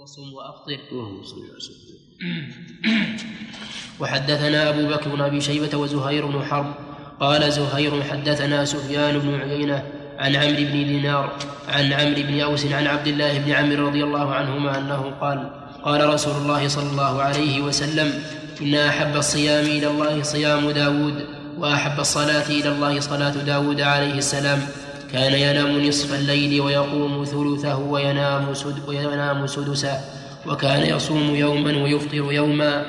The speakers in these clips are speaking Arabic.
وصم وأفطر. اللهم صل وحدثنا أبو بكر بن أبي شيبة وزهير بن حرب. قال زهير حدثنا سفيان بن عيينة عن عمرو بن دينار عن عمرو بن أوس عن عبد الله بن عمرو رضي الله عنهما أنه قال قال رسول الله صلى الله عليه وسلم إن أحب الصيام إلى الله صيام داود وأحب الصلاة إلى الله صلاة داود عليه السلام. كان ينام نصف الليل ويقوم ثلثه وينام, سد وينام سدسه وكان يصوم يوما ويفطر يوما.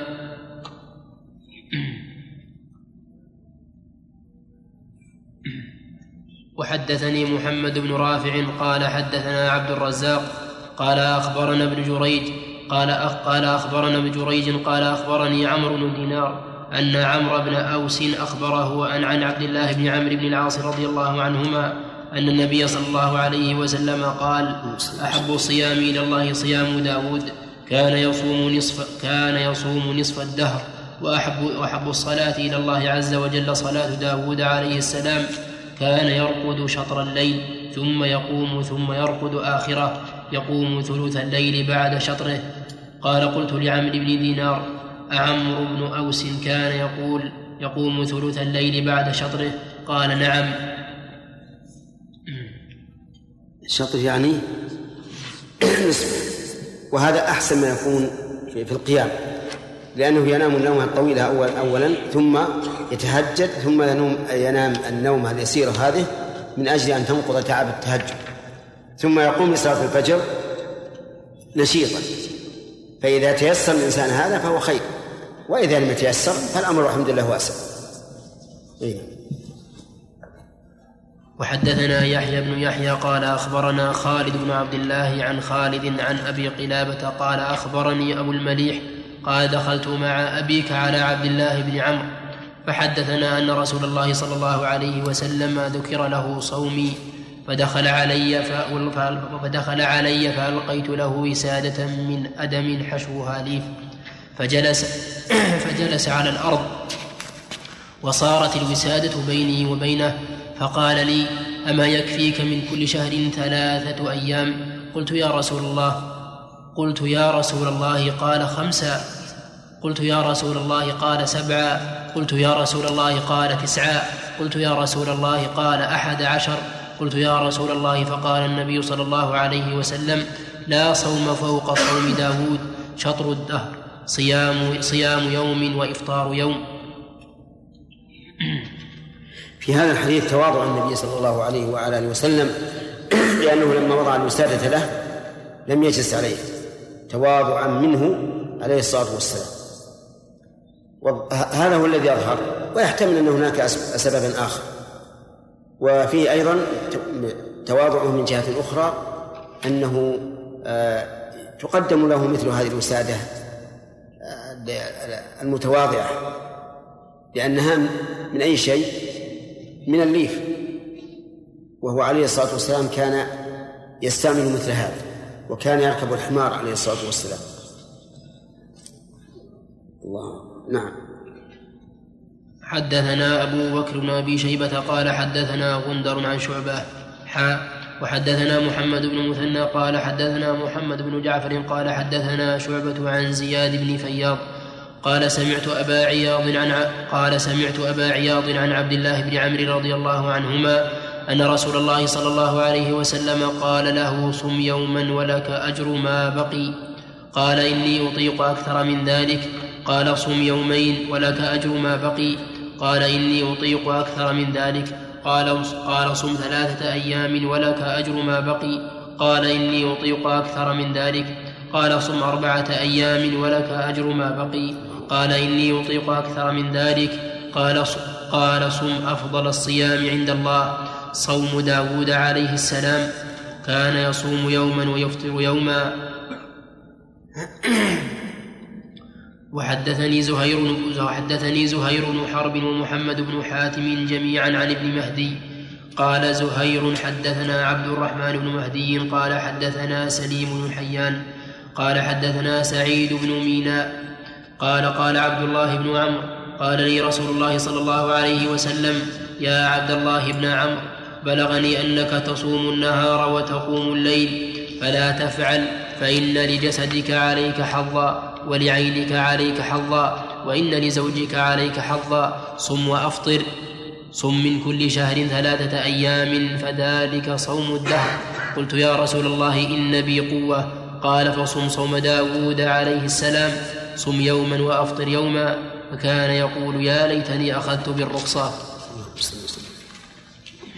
وحدثني محمد بن رافع قال حدثنا عبد الرزاق قال أخبرنا ابن جريج قال قال أخبرنا ابن جريج قال أخبرني عمرو بن دينار أن عمرو بن أوس أخبره أن عن عبد الله بن عمرو بن العاص رضي الله عنهما أن النبي صلى الله عليه وسلم قال أحب الصيام إلى الله صيام داود. كان يصوم نصف كان يصوم نصف الدهر. وأحب وأحب الصلاة إلى الله عز وجل صلاة داود عليه السلام. كان يرقد شطر الليل ثم يقوم ثم يرقد آخره. يقوم ثلث الليل بعد شطره. قال قلت لعمرو بن دينار أعمرو بن أوس كان يقول يقوم ثلث الليل بعد شطره؟ قال نعم. الشطر يعني نصف وهذا أحسن ما يكون في القيام. لأنه ينام النوم الطويلة أول أولا ثم يتهجد ثم ينوم ينام النوم اليسير هذه من أجل أن تنقض تعب التهجد. ثم يقوم لصلاة الفجر نشيطا. فإذا تيسر الإنسان هذا فهو خير. وإذا لم يتيسر فالأمر الحمد لله واسع. إيه. وحدثنا يحيى بن يحيى قال أخبرنا خالد بن عبد الله عن خالد عن أبي قلابة قال أخبرني أبو المليح قال دخلت مع أبيك على عبد الله بن عمرو فحدثنا أن رسول الله صلى الله عليه وسلم ذكر له صومي فدخل علي فدخل علي فألقيت له وسادة من أدم حشوها ليف فجلس فجلس على الأرض وصارت الوسادة بيني وبينه فقال لي أما يكفيك من كل شهر ثلاثة أيام؟ قلت يا رسول الله. قلت يا رسول الله قال خمسا. قلت يا رسول الله قال سبعا. قلت يا رسول الله قال تسعا. قلت يا رسول الله قال أحد عشر. قلت يا رسول الله فقال النبي صلى الله عليه وسلم لا صوم فوق صوم داود شطر الدهر صيام صيام يوم وإفطار يوم. في هذا الحديث تواضع النبي صلى الله عليه وعلى آله وسلم لأنه لما وضع الوساده له لم يجلس عليه تواضعا منه عليه الصلاة والسلام. هذا هو الذي يظهر ويحتمل أن هناك سببا آخر. وفيه أيضا تواضعه من جهة أخرى أنه آه، تقدم له مثل هذه الوسادة آه، المتواضعة لأنها من أي شيء؟ من الليف وهو عليه الصلاة والسلام كان يستعمل مثل هذا وكان يركب الحمار عليه الصلاة والسلام. الله نعم. حدثنا أبو بكر بن أبي شيبة قال حدثنا غندر عن شعبة حاء وحدثنا محمد بن مثنى قال حدثنا محمد بن جعفر قال حدثنا شعبة عن زياد بن فياض قال سمعت أبا عياض عن قال سمعت أبا عياض عن عبد الله بن عمرو رضي الله عنهما أن رسول الله صلى الله عليه وسلم قال له صم يوما ولك أجر ما بقي. قال إني أطيق أكثر من ذلك. قال صم يومين ولك أجر ما بقي. قال إني أطيق أكثر من ذلك. قال قال صم ثلاثة أيام ولك أجر ما بقي. قال إني أطيق أكثر من ذلك. قال صم أربعة أيام ولك أجر ما بقي. قال إني أطيق أكثر من ذلك. قال قال صم أفضل الصيام عند الله. صوم داود عليه السلام. كان يصوم يوما ويفطر يوما. وحدثني زهير وحدثني زهير بن حرب ومحمد بن حاتم جميعا عن ابن مهدي. قال زهير حدثنا عبد الرحمن بن مهدي. قال حدثنا سليم بن حيان. قال حدثنا سعيد بن ميناء. قال قال عبد الله بن عمرو قال لي رسول الله صلى الله عليه وسلم يا عبد الله بن عمرو بلغني أنك تصوم النهار وتقوم الليل فلا تفعل فإن لجسدك عليك حظا ولعينك عليك حظا وإن لزوجك عليك حظا صم وأفطر صم من كل شهر ثلاثة أيام فذلك صوم الدهر. قلت يا رسول الله إن بي قوة. قال فصم صوم داود عليه السلام. صم يوما وأفطر يوما فكان يقول يا ليتني أخذت بالرخصة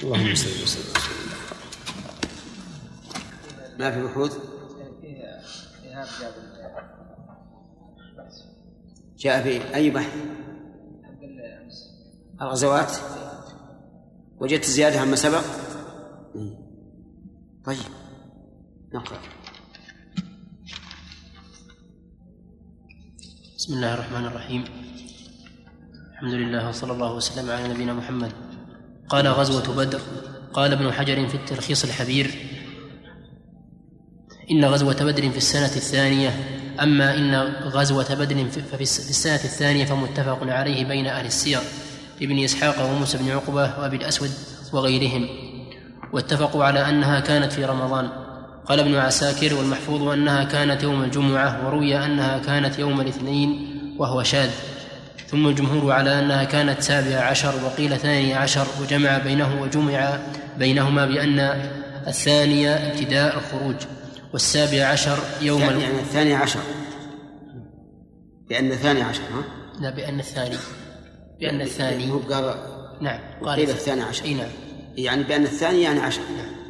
اللهم صل وسلم ما في بحوث؟ جاء في أي بحث؟ الغزوات وجدت زيادة عما سبق؟ طيب نقرأ بسم الله الرحمن الرحيم. الحمد لله وصلى الله وسلم على نبينا محمد. قال غزوة بدر قال ابن حجر في التلخيص الحبير إن غزوة بدر في السنة الثانية أما إن غزوة بدر ففي السنة الثانية فمتفق عليه بين أهل السير ابن إسحاق وموسى بن عقبة وأبي الأسود وغيرهم واتفقوا على أنها كانت في رمضان. قال ابن عساكر والمحفوظ أنها كانت يوم الجمعة وروي أنها كانت يوم الاثنين وهو شاذ. ثم الجمهور على أنها كانت سابع عشر وقيل ثاني عشر وجمع بينه وجمع بينهما بأن الثانية ابتداء الخروج والسابع عشر يوم يعني, يعني الثاني عشر. بأن الثاني عشر ها؟ لا بأن الثاني. بأن الثاني. هو قال نعم قال الثاني عشر. إي نعم. يعني بأن الثاني يعني عشر. نعم.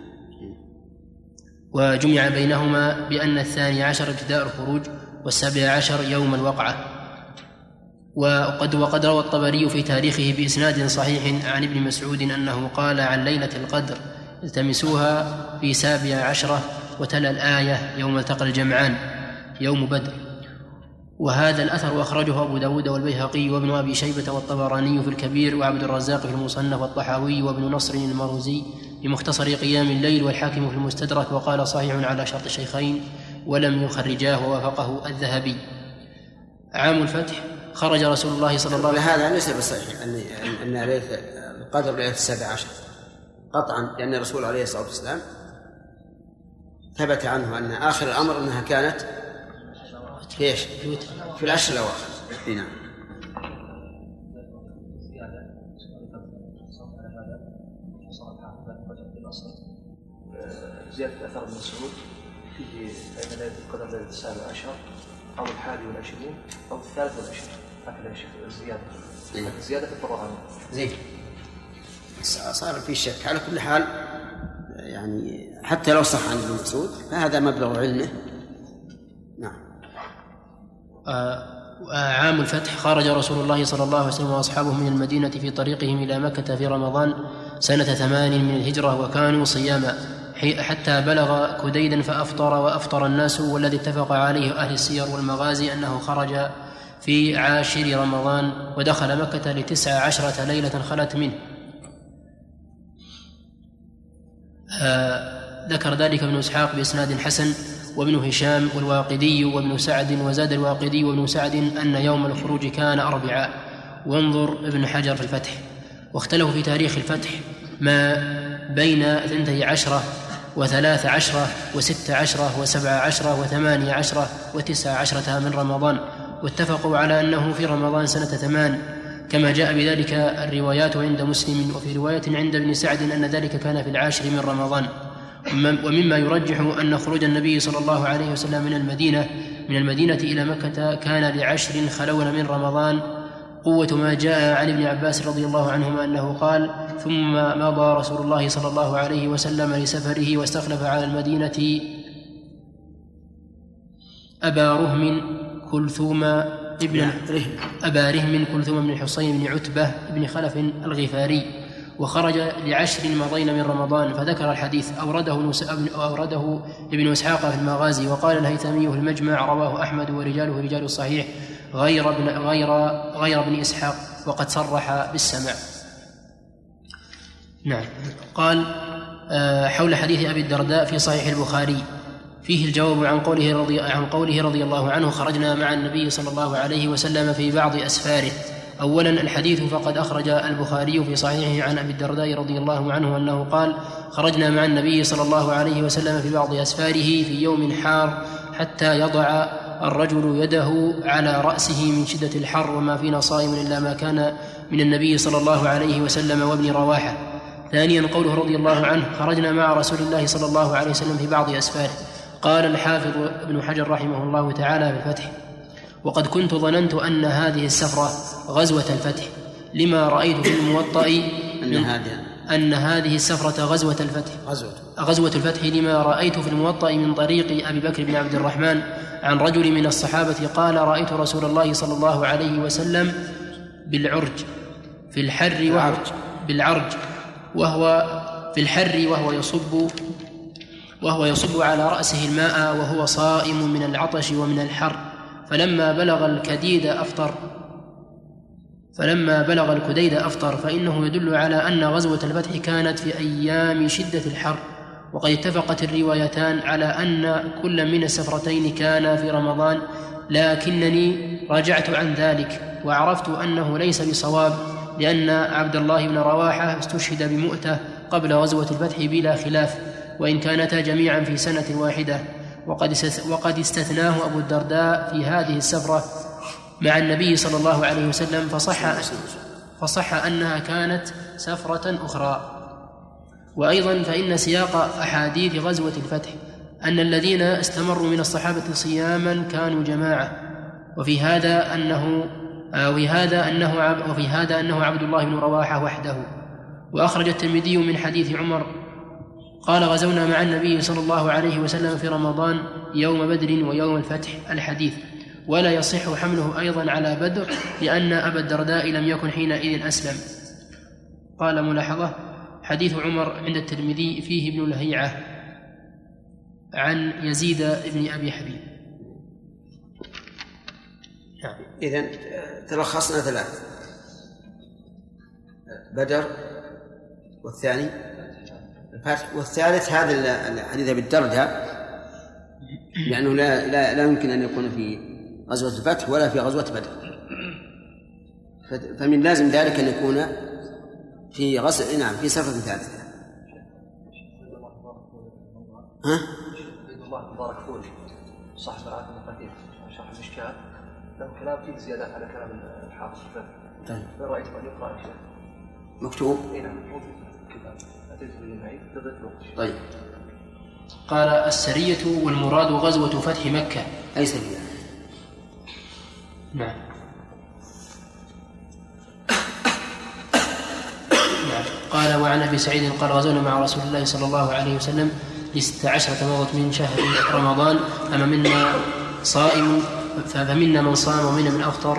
وجمع بينهما بأن الثاني عشر ابتداء الخروج والسابع عشر يوم الوقعة. وقد وقد روى الطبري في تاريخه بإسناد صحيح عن ابن مسعود أنه قال عن ليلة القدر التمسوها في سابع عشرة وتلا الآية يوم التقى الجمعان يوم بدر. وهذا الأثر أخرجه أبو داود والبيهقي وابن أبي شيبة والطبراني في الكبير وعبد الرزاق في المصنف والطحاوي وابن نصر المروزي في مختصر قيام الليل والحاكم في المستدرك وقال صحيح على شرط الشيخين ولم يخرجاه ووافقه الذهبي. عام الفتح خرج رسول الله صلى الله عليه وسلم. هذا ليس بصحيح ان أن ليله القدر ليله السابع عشر. قطعا لأن الرسول عليه الصلاة والسلام ثبت عنه أن آخر الأمر أنها كانت في إيش؟ في العشر الأواخر. نعم. زيادة أثر ابن مسعود فيه أن ليلة القدر ليلة السابع عشر أو الحادي والعشرين أو الثالث والعشرين. هكذا يا شيخ الزيادة إيه. الزيادة في الطبراني زين. صار في شك. على كل حال يعني حتى لو صح عن ابن مسعود فهذا مبلغ علمه. نعم عام الفتح خرج رسول الله صلى الله عليه وسلم وأصحابه من المدينة في طريقهم إلى مكة في رمضان سنة ثمان من الهجرة وكانوا صياما. حتى بلغ كديدا فأفطر وأفطر الناس والذي اتفق عليه أهل السير والمغازي أنه خرج في عاشر رمضان ودخل مكة لتسع عشرة ليلة خلت منه. آه ذكر ذلك ابن إسحاق بإسناد حسن وابن هشام والواقدي وابن سعد وزاد الواقدي وابن سعد أن يوم الخروج كان أربعاء. وانظر ابن حجر في الفتح. واختلفوا في تاريخ الفتح ما بين اثنتي عشرة وثلاث عشرة وست عشرة وسبع عشرة وثمانية عشرة وتسع عشرة من رمضان. واتفقوا على أنه في رمضان سنة ثمان. كما جاء بذلك الروايات عند مسلم وفي رواية عند ابن سعد أن ذلك كان في العاشر من رمضان. ومما يرجح أن خروج النبي صلى الله عليه وسلم من المدينة من المدينة إلى مكة كان لعشر خلون من رمضان. قوة ما جاء عن ابن عباس رضي الله عنهما أنه قال ثم مضى رسول الله صلى الله عليه وسلم لسفره واستخلف على المدينة أبا رهم كلثوم ابن أبا رهم كلثوم بن حصين بن عتبة بن خلف الغفاري. وخرج لعشر مضين من رمضان فذكر الحديث. أورده أورده ابن إسحاق في المغازي وقال الهيثمي في المجمع رواه أحمد ورجاله رجال الصحيح غير ابن غير غير ابن إسحاق وقد صرح بالسمع. نعم. قال آه، حول حديث أبي الدرداء في صحيح البخاري. فيه الجواب عن قوله رضي عن قوله رضي الله عنه خرجنا مع النبي صلى الله عليه وسلم في بعض أسفاره. اولا الحديث فقد أخرج البخاري في صحيحه عن أبي الدرداء رضي الله عنه أنه قال خرجنا مع النبي صلى الله عليه وسلم في بعض أسفاره في يوم حار حتى يضع الرجل يده على رأسه من شدة الحر وما فينا صائم إلا ما كان من النبي صلى الله عليه وسلم وابن رواحة. ثانيا قوله رضي الله عنه خرجنا مع رسول الله صلى الله عليه وسلم في بعض أسفاره. قال الحافظ ابن حجر رحمه الله تعالى في الفتح وقد كنت ظننت أن هذه السفرة غزوة الفتح. لما رأيت في الموطأ أن هذه أن هذه السفرة غزوة الفتح. غزوة. غزوة الفتح لما رأيت في الموطأ من طريق أبي بكر بن عبد الرحمن عن رجل من الصحابة قال رأيت رسول الله صلى الله عليه وسلم بالعرج في الحر وهو بالعرج وهو في الحر وهو يصب وهو يصب على رأسه الماء وهو صائم من العطش ومن الحر. فلما بلغ الكديد أفطر. فلما بلغ الكديد أفطر فإنه يدل على أن غزوة الفتح كانت في أيام شدة الحر. وقد اتفقت الروايتان على أن كل من السفرتين كان في رمضان. لكنني رجعت عن ذلك وعرفت أنه ليس بصواب لأن عبد الله بن رواحة استشهد بمؤتة قبل غزوة الفتح بلا خلاف وإن كانتا جميعا في سنة واحدة. وقد وقد استثناه أبو الدرداء في هذه السفرة مع النبي صلى الله عليه وسلم فصح فصح أنها كانت سفرة أخرى. وأيضا فإن سياق أحاديث غزوة الفتح أن الذين استمروا من الصحابة صياما كانوا جماعة. وفي هذا أنه وفي هذا أنه وفي هذا أنه عبد الله بن رواحة وحده. وأخرج الترمذي من حديث عمر قال غزونا مع النبي صلى الله عليه وسلم في رمضان يوم بدر ويوم الفتح الحديث. ولا يصح حمله أيضا على بدر لأن أبا الدرداء لم يكن حينئذ أسلم. قال ملاحظة حديث عمر عند الترمذي فيه ابن لهيعة عن يزيد بن أبي حبيب. نعم. إذن تلخصنا ثلاث بدر والثاني الفتح والثالث هذا الحديث بالدرجة لأنه لا لا لا يمكن أن يكون في غزوة الفتح ولا في غزوة بدر. فمن لازم ذلك أن يكون في غسل نعم في سفرة ثالثة ها؟ الله مبارك فوري صاحب العهد القديم شرح المشكات له كلام فيه زيادات على كلام الحافظ طيب. رايت يا شيخ؟ مكتوب. اي نعم موجود طيب. قال السرية والمراد غزوة فتح مكة أي سبيل نعم. نعم. قال وعن أبي سعيد قال غزونا مع رسول الله صلى الله عليه وسلم لست عشرة مضت من شهر رمضان. أما منا صائم فمنا من صام ومنا من أفطر.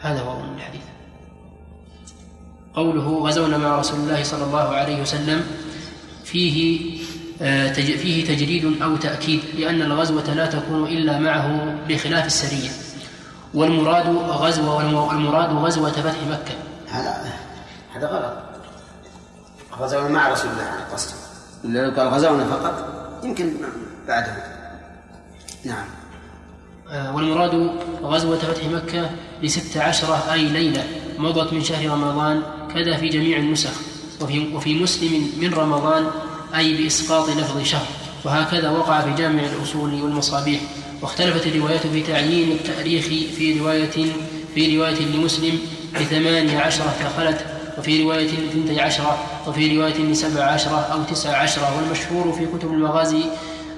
هذا هو الحديث. قوله غزونا مع رسول الله صلى الله عليه وسلم فيه آه، فيه تجريد أو تأكيد لأن الغزوة لا تكون إلا معه بخلاف السرية. والمراد غزوة والمراد غزوة فتح مكة. هذا هذا غلط. غزونا مع رسول الله عليه إلا لو قال غزونا فقط يمكن بعده. نعم. آه، والمراد غزوة فتح مكة لست عشرة أي ليلة مضت من شهر رمضان كذا في جميع النسخ وفي, وفي مسلم من رمضان أي بإسقاط لفظ شهر. وهكذا وقع في جامع الأصول والمصابيح. واختلفت الروايات في تعيين التأريخ في رواية في رواية لمسلم بثمانية عشرة خلت وفي رواية اثنتي عشرة وفي رواية لسبع عشرة أو تسع عشرة. والمشهور في كتب المغازي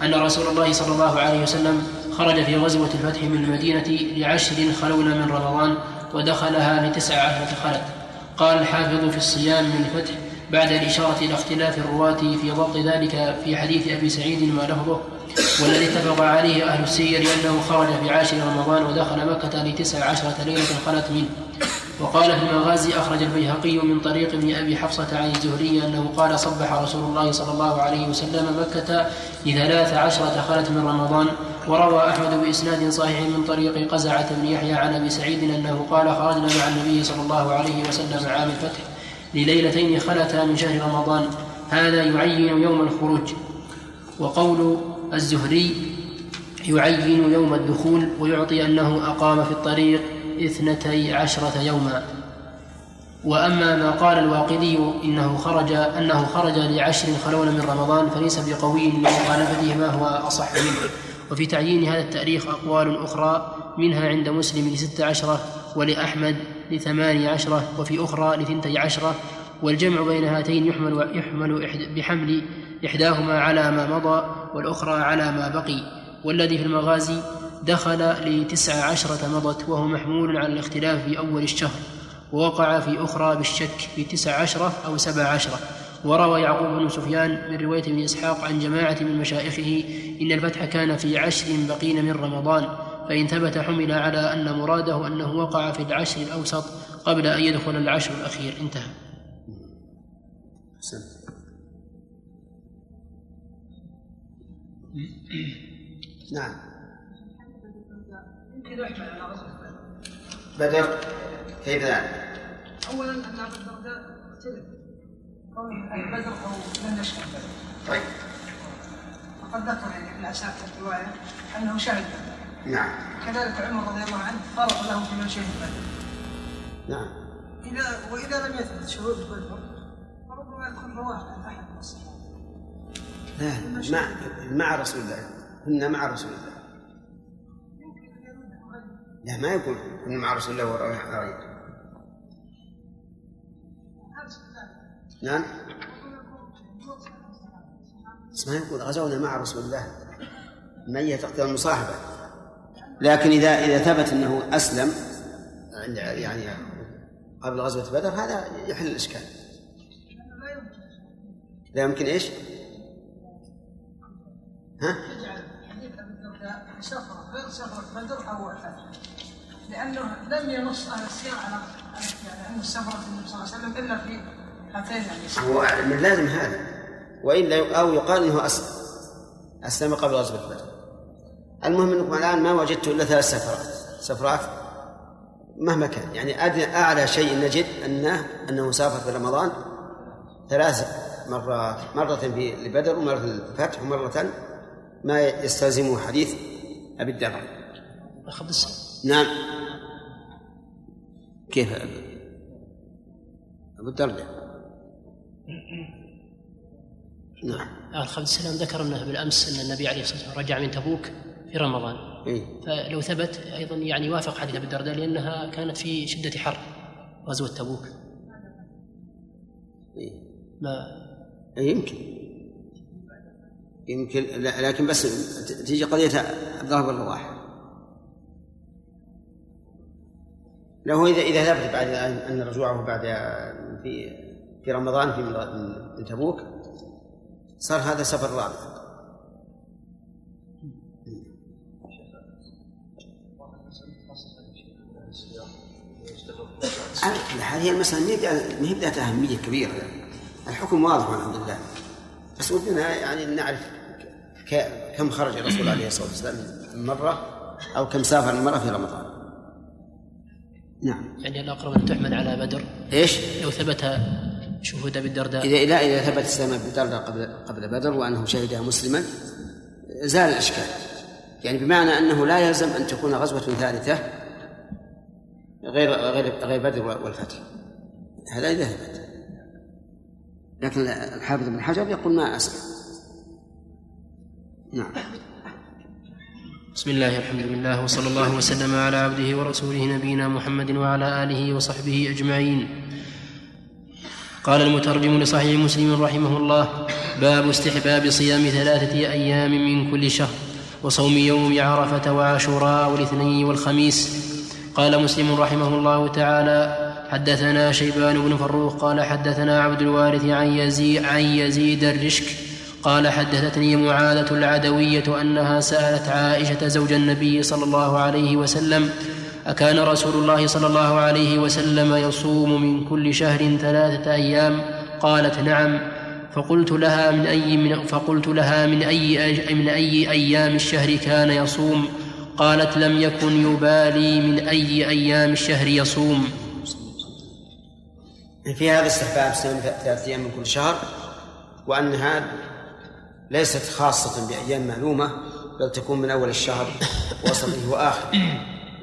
أن رسول الله صلى الله عليه وسلم خرج في غزوة الفتح من المدينة لعشر خلون من رمضان ودخلها لتسع عشرة خلت قال الحافظ في الصيام من الفتح بعد الإشارة إلى اختلاف الرواة في ضبط ذلك في حديث أبي سعيد ما لفظه والذي اتفق عليه أهل السير أنه خرج في عاشر رمضان ودخل مكة لتسع عشرة ليلة خلت منه. وقال في المغازي أخرج البيهقي من طريق ابن أبي حفصة عن الزهري أنه قال صبح رسول الله صلى الله عليه وسلم مكة لثلاث عشرة خلت من رمضان وروى أحمد بإسناد صحيح من طريق قزعة بن يحيى عن أبي سعيد أنه قال خرجنا مع النبي صلى الله عليه وسلم عام الفتح لليلتين خلتا من شهر رمضان. هذا يعين يوم الخروج. وقول الزهري يعين يوم الدخول ويعطي أنه أقام في الطريق اثنتي عشرة يوما. وأما ما قال الواقدي إنه خرج أنه خرج لعشر خلون من رمضان فليس بقوي لمخالفته ما هو أصح منه. وفي تعيين هذا التاريخ أقوال أخرى منها عند مسلم لست عشرة ولأحمد لثماني عشرة وفي أخرى لثنتي عشرة والجمع بين هاتين يحمل, يحمل بحمل إحداهما على ما مضى والأخرى على ما بقي والذي في المغازي دخل لتسع عشرة مضت وهو محمول على الاختلاف في أول الشهر ووقع في أخرى بالشك في تسع عشرة أو سبع عشرة. وروى يعقوب بن سفيان من رواية ابن إسحاق عن جماعة من مشايخه إن الفتح كان في عشر بقين من رمضان فإن ثبت حمل على أن مراده أنه وقع في العشر الأوسط قبل أن يدخل العشر الأخير. انتهى. نعم. بدر كيف ذلك؟ اولا أن ابا الدرداء اختلف أو يشهد طيب وقد ذكر يعني اساكر الروايه انه شهد نعم. كذلك عمر رضي الله عنه فرض له في من شهد نعم. اذا واذا لم يثبت شهود بدر فربما يكون رواه احد الصحابه لا مع مع رسول الله. كنا مع رسول الله. لا ما يكون. كنا مع رسول الله وراء نعم بس ما يقول غزونا مع رسول الله هي تقتضي المصاحبة لكن إذا إذا ثبت أنه أسلم يعني قبل غزوة بدر هذا يحل الإشكال لا يمكن إيش؟ ها؟ سفرة غير سفرة بدر أو لأنه لم ينص أهل السير على أن سفرة النبي صلى الله عليه وسلم إلا في هو من لازم هذا. وإلا أو يقال أنه أسلم أسلم قبل غزوة بدر المهم أنكم الآن ما وجدت إلا ثلاث سفرات. سفرات مهما كان. يعني أدنى أعلى شيء نجد أنه أنه سافر في رمضان ثلاث مرات. مرة في لبدر ومرة للفتح ومرة ما يستلزمه حديث أبي الدرداء نعم. كيف أبو الدرداء نعم. الخبز السلام ذكر أنه بالأمس أن النبي عليه الصلاة والسلام رجع من تبوك في رمضان. إيه؟ فلو ثبت أيضا يعني وافق حديث أبي الدرداء لأنها كانت في شدة حر غزوة تبوك. إيه؟ ما؟ إيه، يمكن. يمكن لكن بس تيجي قضية عبد الله بن رواحة له إذا إذا ثبت بعد أن رجوعه بعد في في رمضان في من تبوك صار هذا سفر رابع. هذه المسألة ما هي ذات أهمية كبيرة. الحكم واضح والحمد لله. بس ودنا يعني نعرف كم خرج الرسول عليه الصلاة والسلام من مرة أو كم سافر من مرة في رمضان. نعم. يعني الاقرب أن تحمل على بدر. إيش؟ لو ثبت شهود ابي الدرداء إذا لا إذا ثبت اسلام ابي الدرداء قبل قبل بدر وأنه شهدها مسلما زال الأشكال. يعني بمعنى أنه لا يلزم أن تكون غزوة ثالثة غير غير غير بدر والفتح. هذا إذا ثبت. لكن الحافظ بن حجر يقول ما أسلم نعم. بسم الله الحمد لله وصلى الله وسلم على عبده ورسوله نبينا محمد وعلى آله وصحبه أجمعين. قال المترجم لصحيح مسلم رحمه الله باب استحباب صيام ثلاثة أيام من كل شهر وصوم يوم عرفة وعاشوراء والاثنين والخميس. قال مسلم رحمه الله تعالى حدثنا شيبان بن فروخ قال حدثنا عبد الوارث عن يزيد, عن يزيد الرشك قال حدثتني معاذة العدوية أنها سألت عائشة زوج النبي صلى الله عليه وسلم أكان رسول الله صلى الله عليه وسلم يصوم من كل شهر ثلاثة أيام؟ قالت نعم. فقلت لها من أي من فقلت لها من أي من أي أيام الشهر كان يصوم؟ قالت لم يكن يبالي من أي أيام الشهر يصوم. في هذا استحباب صيام ثلاثة أيام من كل شهر وأنها ليست خاصة بأيام معلومة بل تكون من أول الشهر وسطه وآخره.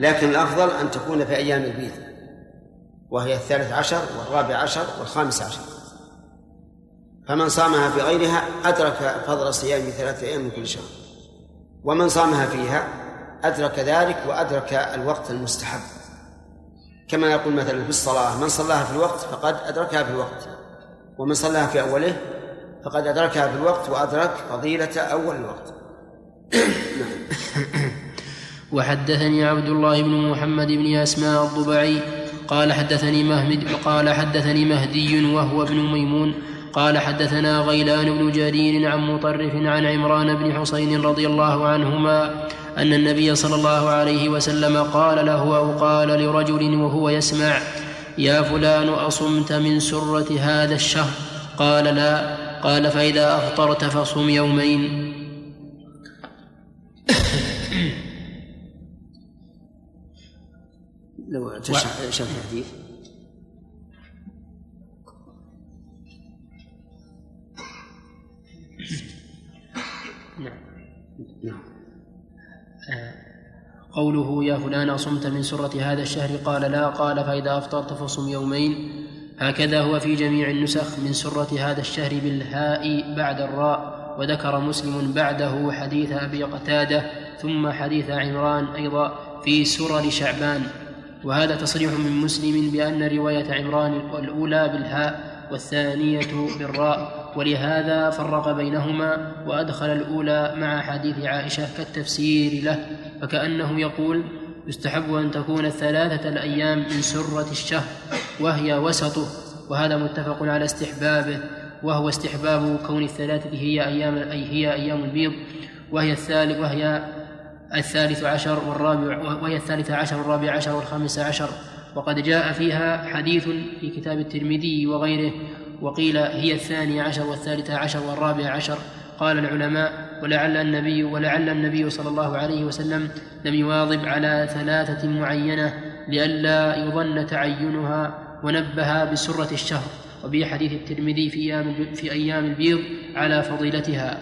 لكن الأفضل أن تكون في أيام البيض وهي الثالث عشر والرابع عشر والخامس عشر. فمن صامها في غيرها أدرك فضل صيام ثلاثة أيام من كل شهر. ومن صامها فيها أدرك ذلك وأدرك الوقت المستحب. كما يقول مثلا في الصلاة من صلاها في الوقت فقد أدركها في الوقت ومن صلاها في أوله فقد أدركها في الوقت وأدرك فضيلة أول الوقت. وحدثني عبد الله بن محمد بن أسماء الضبعي قال حدثني مهمد قال حدثني مهدي وهو ابن ميمون قال حدثنا غيلان بن جرير عن مطرف عن عمران بن حسين رضي الله عنهما أن النبي صلى الله عليه وسلم قال له أو قال لرجل وهو يسمع يا فلان أصمت من سرة هذا الشهر؟ قال لا. قال فإذا أفطرت فصم يومين. لو تشرح الحديث. نعم. قوله يا فلان صمت من سرة هذا الشهر. قال لا قال فإذا أفطرت فصم يومين. هكذا هو في جميع النسخ من سرة هذا الشهر بالهاء بعد الراء. وذكر مسلم بعده حديث أبي قتادة ثم حديث عمران أيضا في سرر شعبان. وهذا تصريح من مسلم بأن رواية عمران الأولى بالهاء والثانية بالراء ولهذا فرق بينهما وأدخل الأولى مع حديث عائشة كالتفسير له فكأنه يقول يستحب أن تكون الثلاثة الأيام من سرة الشهر وهي وسطه وهذا متفق على استحبابه وهو استحباب كون الثلاثة هي أيام أي هي أيام البيض وهي الثالث وهي الثالث عشر والرابع وهي الثالثة عشر والرابع عشر والخامس عشر. وقد جاء فيها حديث في كتاب الترمذي وغيره وقيل هي الثانية عشر والثالثة عشر والرابع عشر. قال العلماء ولعل النبي ولعل النبي صلى الله عليه وسلم لم يواظب على ثلاثة معينة لئلا يظن تعينها ونبه بسرة الشهر. وفي حديث الترمذي في أيام البيض على فضيلتها.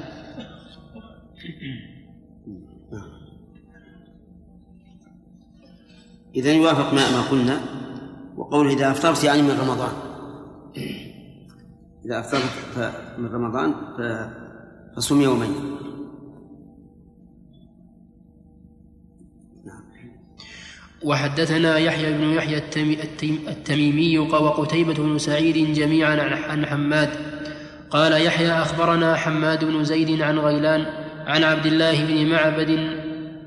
إذا يوافق ما ما قلنا وقوله إذا أفطرت يعني من رمضان. إذا أفطرت من رمضان فصم يومين. وحدثنا يحيى بن يحيى التميمي وقتيبة بن سعيد جميعا عن حماد. قال يحيى أخبرنا حماد بن زيد عن غيلان عن عبد الله بن معبد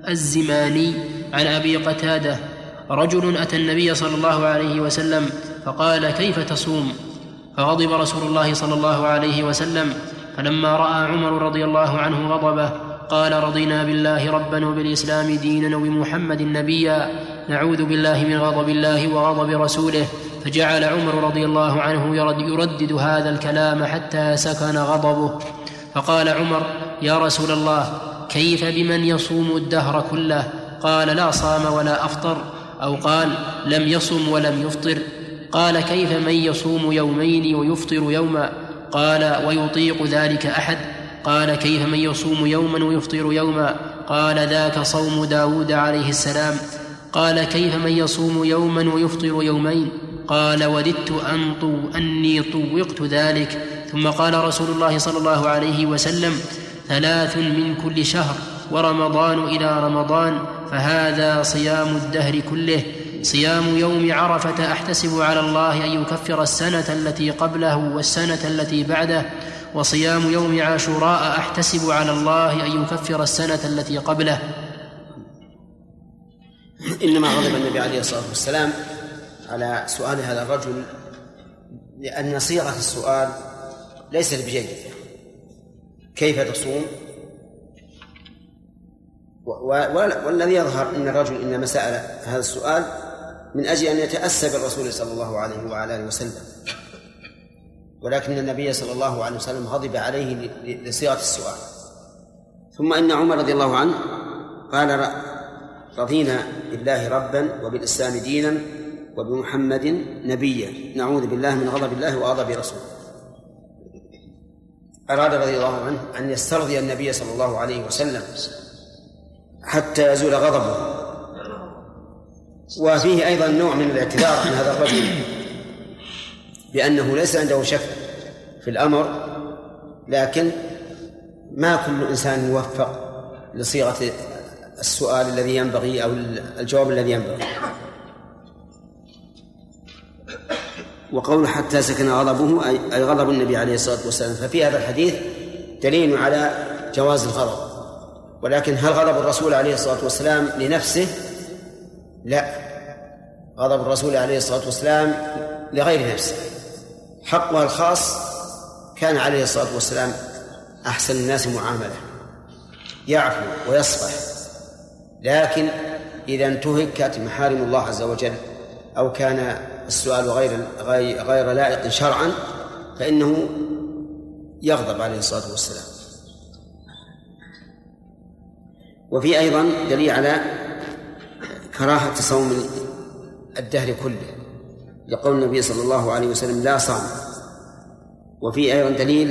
الزماني عن أبي قتادة رجل أتى النبي صلى الله عليه وسلم فقال كيف تصوم؟ فغضب رسول الله صلى الله عليه وسلم فلما رأى عمر رضي الله عنه غضبه قال رضينا بالله ربا وبالإسلام دينا وبمحمد نبيا نعوذ بالله من غضب الله وغضب رسوله. فجعل عمر رضي الله عنه يرد يردد هذا الكلام حتى سكن غضبه. فقال عمر يا رسول الله كيف بمن يصوم الدهر كله؟ قال لا صام ولا أفطر. أو قال لم يصم ولم يفطر. قال كيف من يصوم يومين ويفطر يوما؟ قال ويطيق ذلك أحد. قال كيف من يصوم يوما ويفطر يوما؟ قال ذاك صوم داود عليه السلام. قال كيف من يصوم يوما ويفطر يومين؟ قال وددت أن طو أني طوقت ذلك. ثم قال رسول الله صلى الله عليه وسلم ثلاث من كل شهر. ورمضان إلى رمضان فهذا صيام الدهر كله. صيام يوم عرفة أحتسب على الله أن يكفر السنة التي قبله والسنة التي بعده. وصيام يوم عاشوراء أحتسب على الله أن يكفر السنة التي قبله. إنما غضب النبي عليه الصلاة والسلام على سؤال هذا الرجل لأن صيغة السؤال ليست بجيدة. كيف تصوم؟ والذي يظهر إن الرجل انما سال هذا السؤال من أجل أن يتأسى بالرسول صلى الله عليه وعلى آله وسلم. ولكن النبي صلى الله عليه وسلم غضب عليه لصيغة السؤال. ثم إن عمر رضي الله عنه قال رضينا بالله ربا وبالإسلام دينا وبمحمد نبيا. نعوذ بالله من غضب الله وغضب رسوله. أراد رضي الله عنه أن يسترضي النبي صلى الله عليه وسلم حتى يزول غضبه. وفيه أيضا نوع من الاعتذار عن هذا الرجل بأنه ليس عنده شك في الأمر لكن ما كل إنسان موفق لصيغة السؤال الذي ينبغي أو الجواب الذي ينبغي. وقول حتى سكن غضبه أي غضب النبي عليه الصلاة والسلام. ففي هذا الحديث دليل على جواز الغضب. ولكن هل غضب الرسول عليه الصلاة والسلام لنفسه؟ لا. غضب الرسول عليه الصلاة والسلام لغير نفسه. حقها الخاص كان عليه الصلاة والسلام أحسن الناس معاملة. يعفو ويصفح. لكن إذا انتهكت محارم الله عز وجل أو كان السؤال غير غير لائق شرعا فإنه يغضب عليه الصلاة والسلام. وفي أيضا دليل على كراهة صوم الدهر كله لقول النبي صلى الله عليه وسلم لا صام. وفي أيضا دليل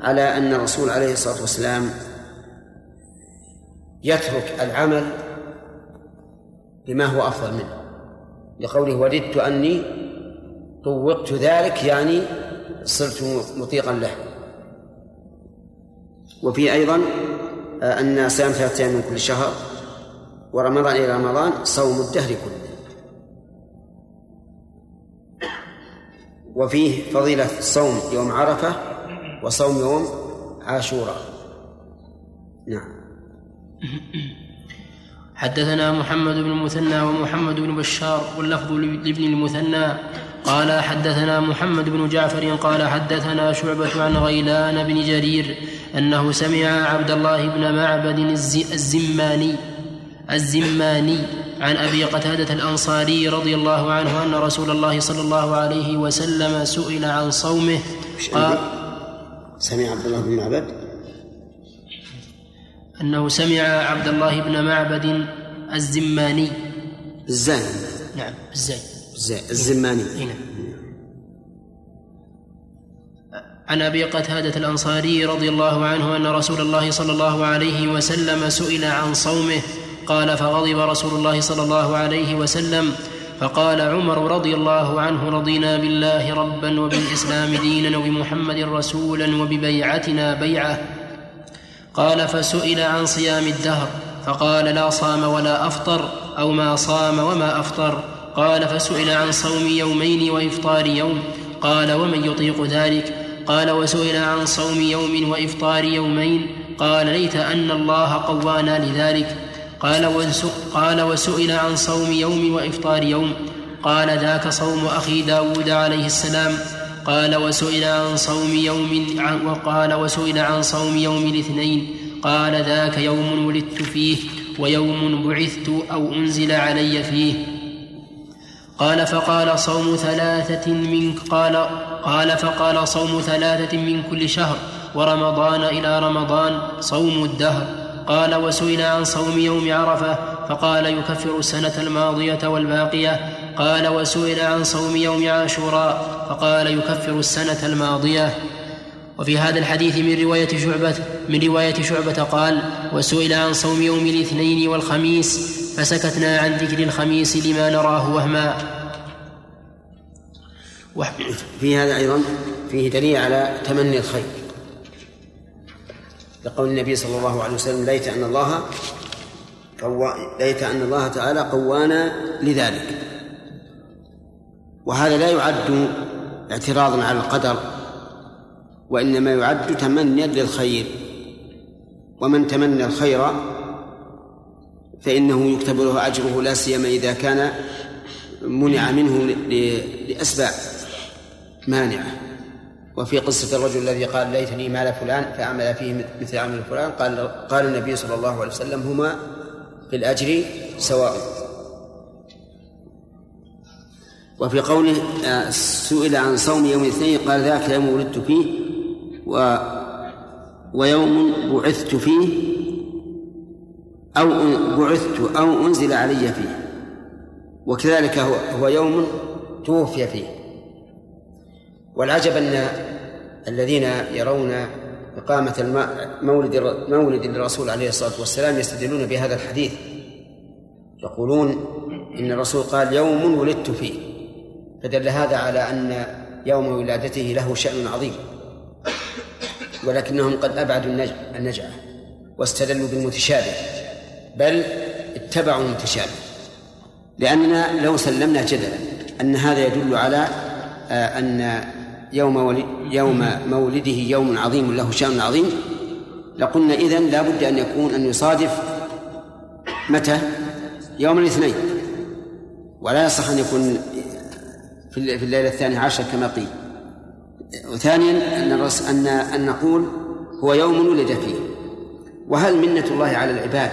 على أن الرسول عليه الصلاة والسلام يترك العمل بما هو أفضل منه. لقوله وددت أني طوقت ذلك يعني صرت مطيقا له. وفي أيضا أن صيام ثلاثة أيام من كل شهر ورمضان إلى رمضان صوم الدهر كله. وفيه فضيلة صوم يوم عرفة وصوم يوم عاشوراء. نعم. حدثنا محمد بن المثنى ومحمد بن بشار واللفظ لابن المثنى. قال حدثنا محمد بن جعفر قال حدثنا شعبة عن غيلان بن جرير أنه سمع عبد الله بن معبد الزماني الزماني عن أبي قتادة الأنصاري رضي الله عنه أن رسول الله صلى الله عليه وسلم سئل عن صومه. قال؟ سمع عبد الله بن معبد؟ أنه سمع عبد الله بن معبد الزماني. الزاني. نعم الزاني. الزماني. نعم. عن أبي قتادة الأنصاري رضي الله عنه أن رسول الله صلى الله عليه وسلم سئل عن صومه. قال فغضب رسول الله صلى الله عليه وسلم. فقال عمر رضي الله عنه رضينا بالله ربا وبالإسلام دينا وبمحمد رسولا وببيعتنا بيعة. قال فسئل عن صيام الدهر. فقال لا صام ولا أفطر أو ما صام وما أفطر. قال فسئل عن صوم يومين وإفطار يوم. قال ومن يطيق ذلك؟ قال وسئل عن صوم يوم وإفطار يومين. قال ليت أن الله قوانا لذلك. قال قال وسئل عن صوم يوم وإفطار يوم. قال ذاك صوم أخي داود عليه السلام. قال وسئل عن صوم يوم وقال وسئل عن صوم يوم الاثنين. قال ذاك يوم ولدت فيه ويوم بعثت أو أنزل علي فيه. قال فقال صوم ثلاثة من قال قال فقال صوم ثلاثة من كل شهر ورمضان إلى رمضان صوم الدهر. قال وسئل عن صوم يوم عرفة فقال يكفر السنة الماضية والباقية. قال وسئل عن صوم يوم عاشوراء فقال يكفر السنة الماضية. وفي هذا الحديث من رواية شعبة من رواية شعبة قال وسئل عن صوم يوم الاثنين والخميس فسكتنا عن ذكر الخميس لما نراه وهما. في هذا أيضا فيه دليل على تمني الخير. لقول النبي صلى الله عليه وسلم ليت أن الله ليت أن الله تعالى قوانا لذلك. وهذا لا يعد اعتراضا على القدر وإنما يعد تمنيا للخير. ومن تمنى الخير فإنه يكتب له أجره لا سيما إذا كان منع منه لأسباب. مانعة. وفي قصة الرجل الذي قال ليتني مال فلان فأعمل فيه مثل عمل فلان قال قال النبي صلى الله عليه وسلم هما في الأجر سواء. وفي قوله آه، سئل عن صوم يوم الاثنين قال ذاك يوم ولدت فيه و ويوم بعثت فيه أو بعثت أو أنزل علي فيه. وكذلك هو هو يوم توفي فيه. والعجب أن الذين يرون إقامة مولد مولد الرسول عليه الصلاة والسلام يستدلون بهذا الحديث. يقولون إن الرسول قال يوم ولدت فيه. فدل هذا على أن يوم ولادته له شأن عظيم. ولكنهم قد أبعدوا النجعة واستدلوا بالمتشابه. بل اتبعوا المتشابه. لأننا لو سلمنا جدلا أن هذا يدل على آه، أن يوم يوم مولده يوم عظيم له شأن عظيم. لقلنا إذن لا بد أن يكون أن يصادف متى؟ يوم الاثنين. ولا يصح أن يكون في الليلة الثانية عشر كما قيل. وثانيا أن أن أن نقول هو يوم ولد فيه. وهل منة الله على العباد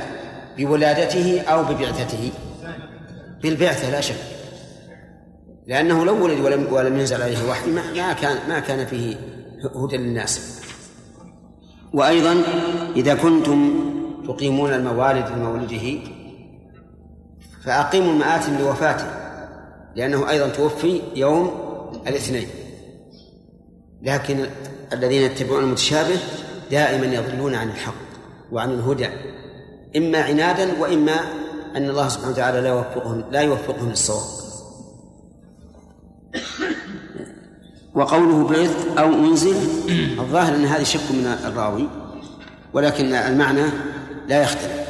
بولادته أو ببعثته؟ بالبعثة لا شك. لأنه لو ولد ولم ولم ينزل عليه وحي ما كان ما كان فيه هدى للناس. وأيضا إذا كنتم تقيمون الموالد لمولده فأقيموا المآتم لوفاته لأنه أيضا توفي يوم الاثنين. لكن الذين يتبعون المتشابه دائما يضلون عن الحق وعن الهدى إما عنادا وإما أن الله سبحانه وتعالى لا يوفقهم لا يوفقهم للصواب. وقوله بعث أو أنزل الظاهر أن هذه شك من الراوي ولكن المعنى لا يختلف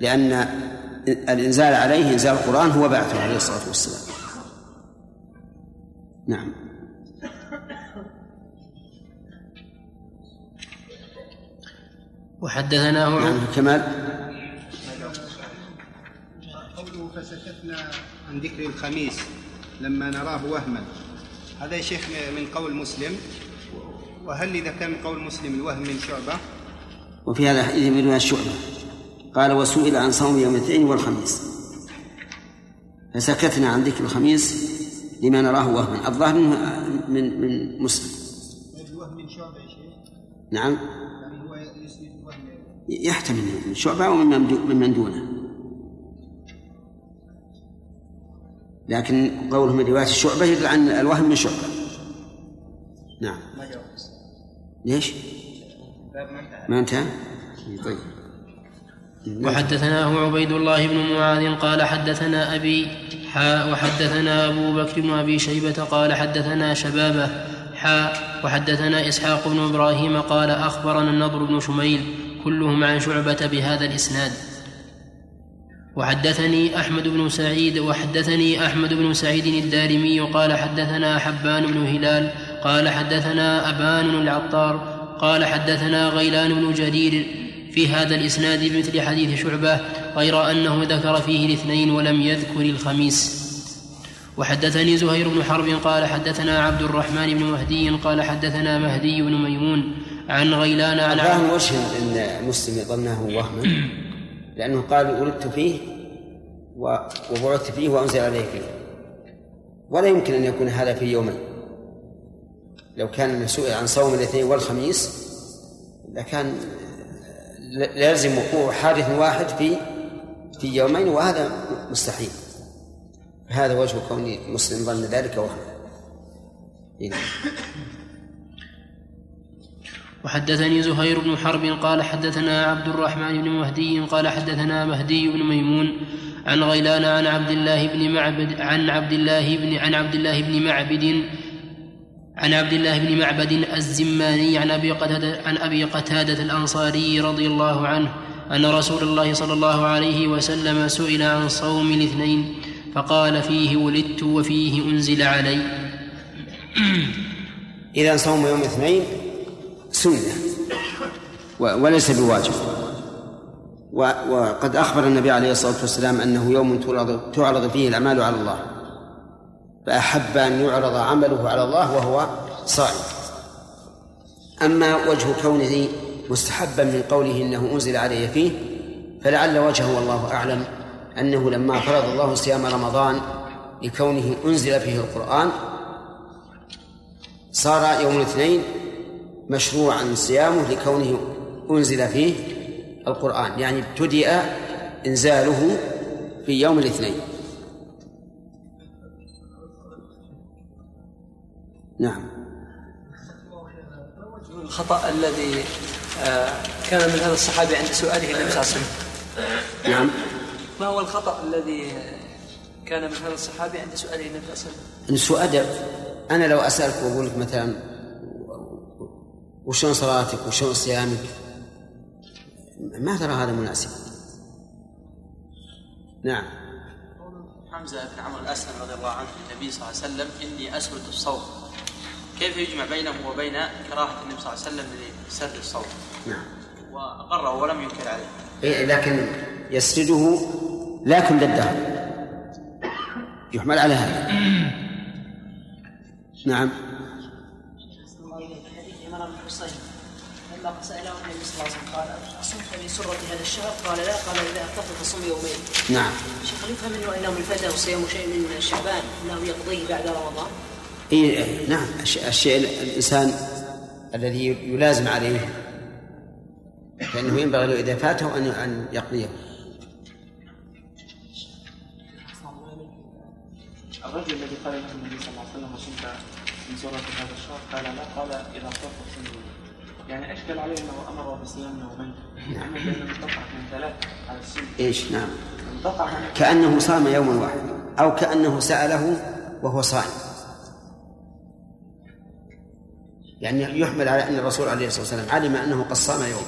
لأن الإنزال عليه إنزال القرآن هو بعثه عليه الصلاة والسلام. نعم. وحدثناه نعم كمال. قوله فسكتنا عن ذكر الخميس. لما نراه وهما. هذا يا شيخ من قول مسلم. وهل إذا كان من قول مسلم الوهم من شعبة؟ وفي هذا الحديث من رواية شعبة قال وسئل عن صوم يوم الاثنين والخميس. فسكتنا عن ذكر الخميس لما نراه وهما. الظاهر من من من مسلم. الوهم من شعبة يا شيخ؟ نعم. يعني هو يحتمل من شعبة ومن دونه لكن قوله من رواية الشعبة يدل عن الوهم من شعبة. نعم. ليش؟ ما انتهى؟ طيب. وحدثناه عبيد الله بن معاذ قال حدثنا أبي حاء وحدثنا أبو بكر بن أبي شيبة قال حدثنا شبابة حاء وحدثنا إسحاق بن إبراهيم قال أخبرنا النضر بن شميل كلهم عن شعبة بهذا الإسناد. وحدثني أحمد بن سعيد وحدثني أحمد بن سعيد الدارمي قال حدثنا حبان بن هلال قال حدثنا أبان العطار قال حدثنا غيلان بن جرير في هذا الإسناد بمثل حديث شعبة غير أنه ذكر فيه الاثنين ولم يذكر الخميس. وحدثني زهير بن حرب قال حدثنا عبد الرحمن بن مهدي قال حدثنا مهدي بن ميمون عن غيلان عن عن وجه إن مسلم ظنه وهما؟ لأنه قال ولدت فيه وبعثت فيه وأنزل عليه فيه. ولا يمكن أن يكون هذا في يومين لو كان سئل عن صوم الاثنين والخميس لكان لازم وقوع حادث واحد في في يومين وهذا مستحيل. هذا وجه كون مسلم ظن ذلك وهما وحدثني زهير بن حرب قال حدثنا عبد الرحمن بن مهدي قال حدثنا مهدي بن ميمون عن غيلان عن عبد الله بن معبد عن عبد الله بن عن عبد الله بن معبد عن عبد الله بن معبد الزماني عن أبي قتادة عن أبي قتادة الأنصاري رضي الله عنه أن رسول الله صلى الله عليه وسلم سئل عن صوم الاثنين فقال فيه ولدت وفيه أنزل علي. إذا صوم يوم الاثنين سنة. وليس بواجب. وقد أخبر النبي عليه الصلاة والسلام أنه يوم تعرض فيه الأعمال على الله. فأحب أن يعرض عمله على الله وهو صائم. أما وجه كونه مستحبا من قوله إنه أنزل علي فيه فلعل وجهه والله أعلم أنه لما فرض الله صيام رمضان لكونه أنزل فيه القرآن صار يوم الاثنين مشروعا صيامه لكونه أنزل فيه القرآن يعني ابتدأ إنزاله في يوم الاثنين. نعم. الخطأ الذي آه، كان من هذا الصحابي عند سؤاله النبي صلى الله عليه وسلم. نعم. ما هو الخطأ الذي كان من هذا الصحابي عند سؤاله النبي صلى الله عليه وسلم؟ سوء أدب أنا لو أسألك وأقول لك مثلا وشلون صلاتك وشلون صيامك؟ ما ترى هذا مناسب. نعم. حمزة بن عمرو الأسلم رضي الله عنه النبي صلى الله عليه وسلم إني أسرد الصوت كيف يجمع بينه وبين كراهة النبي صلى الله عليه وسلم لسرد الصوت نعم. وأقره ولم ينكر عليه. إيه لكن يسرده لكن للدهر يحمل على هذا. نعم. حصين لما سأله النبي صلى الله عليه وسلم قال أصمت لسرة هذا الشهر؟ قال لا. قال إذا أفطرت فصم يومين. نعم. شيخ هل يفهم منه أنه من فتى وصيام شيء من شعبان أنه يقضيه بعد رمضان؟ إيه نعم. الشيء الشيء الإنسان الذي يلازم عليه. فإنه ينبغي له إذا فاته أن أن يقضيه. الرجل الذي قال له النبي صلى الله عليه وسلم وصمت من سورة هذا الشهر؟ قال لا. قال إذا صرت صوم يعني أشكل عليه أنه أمر بصيام يومين انقطع من ثلاث على السن إيش؟ نعم. انقطع كأنه صام يوما واحدا أو كأنه سأله وهو صائم. يعني يحمل على أن الرسول عليه الصلاة والسلام علم أنه قد صام يوم.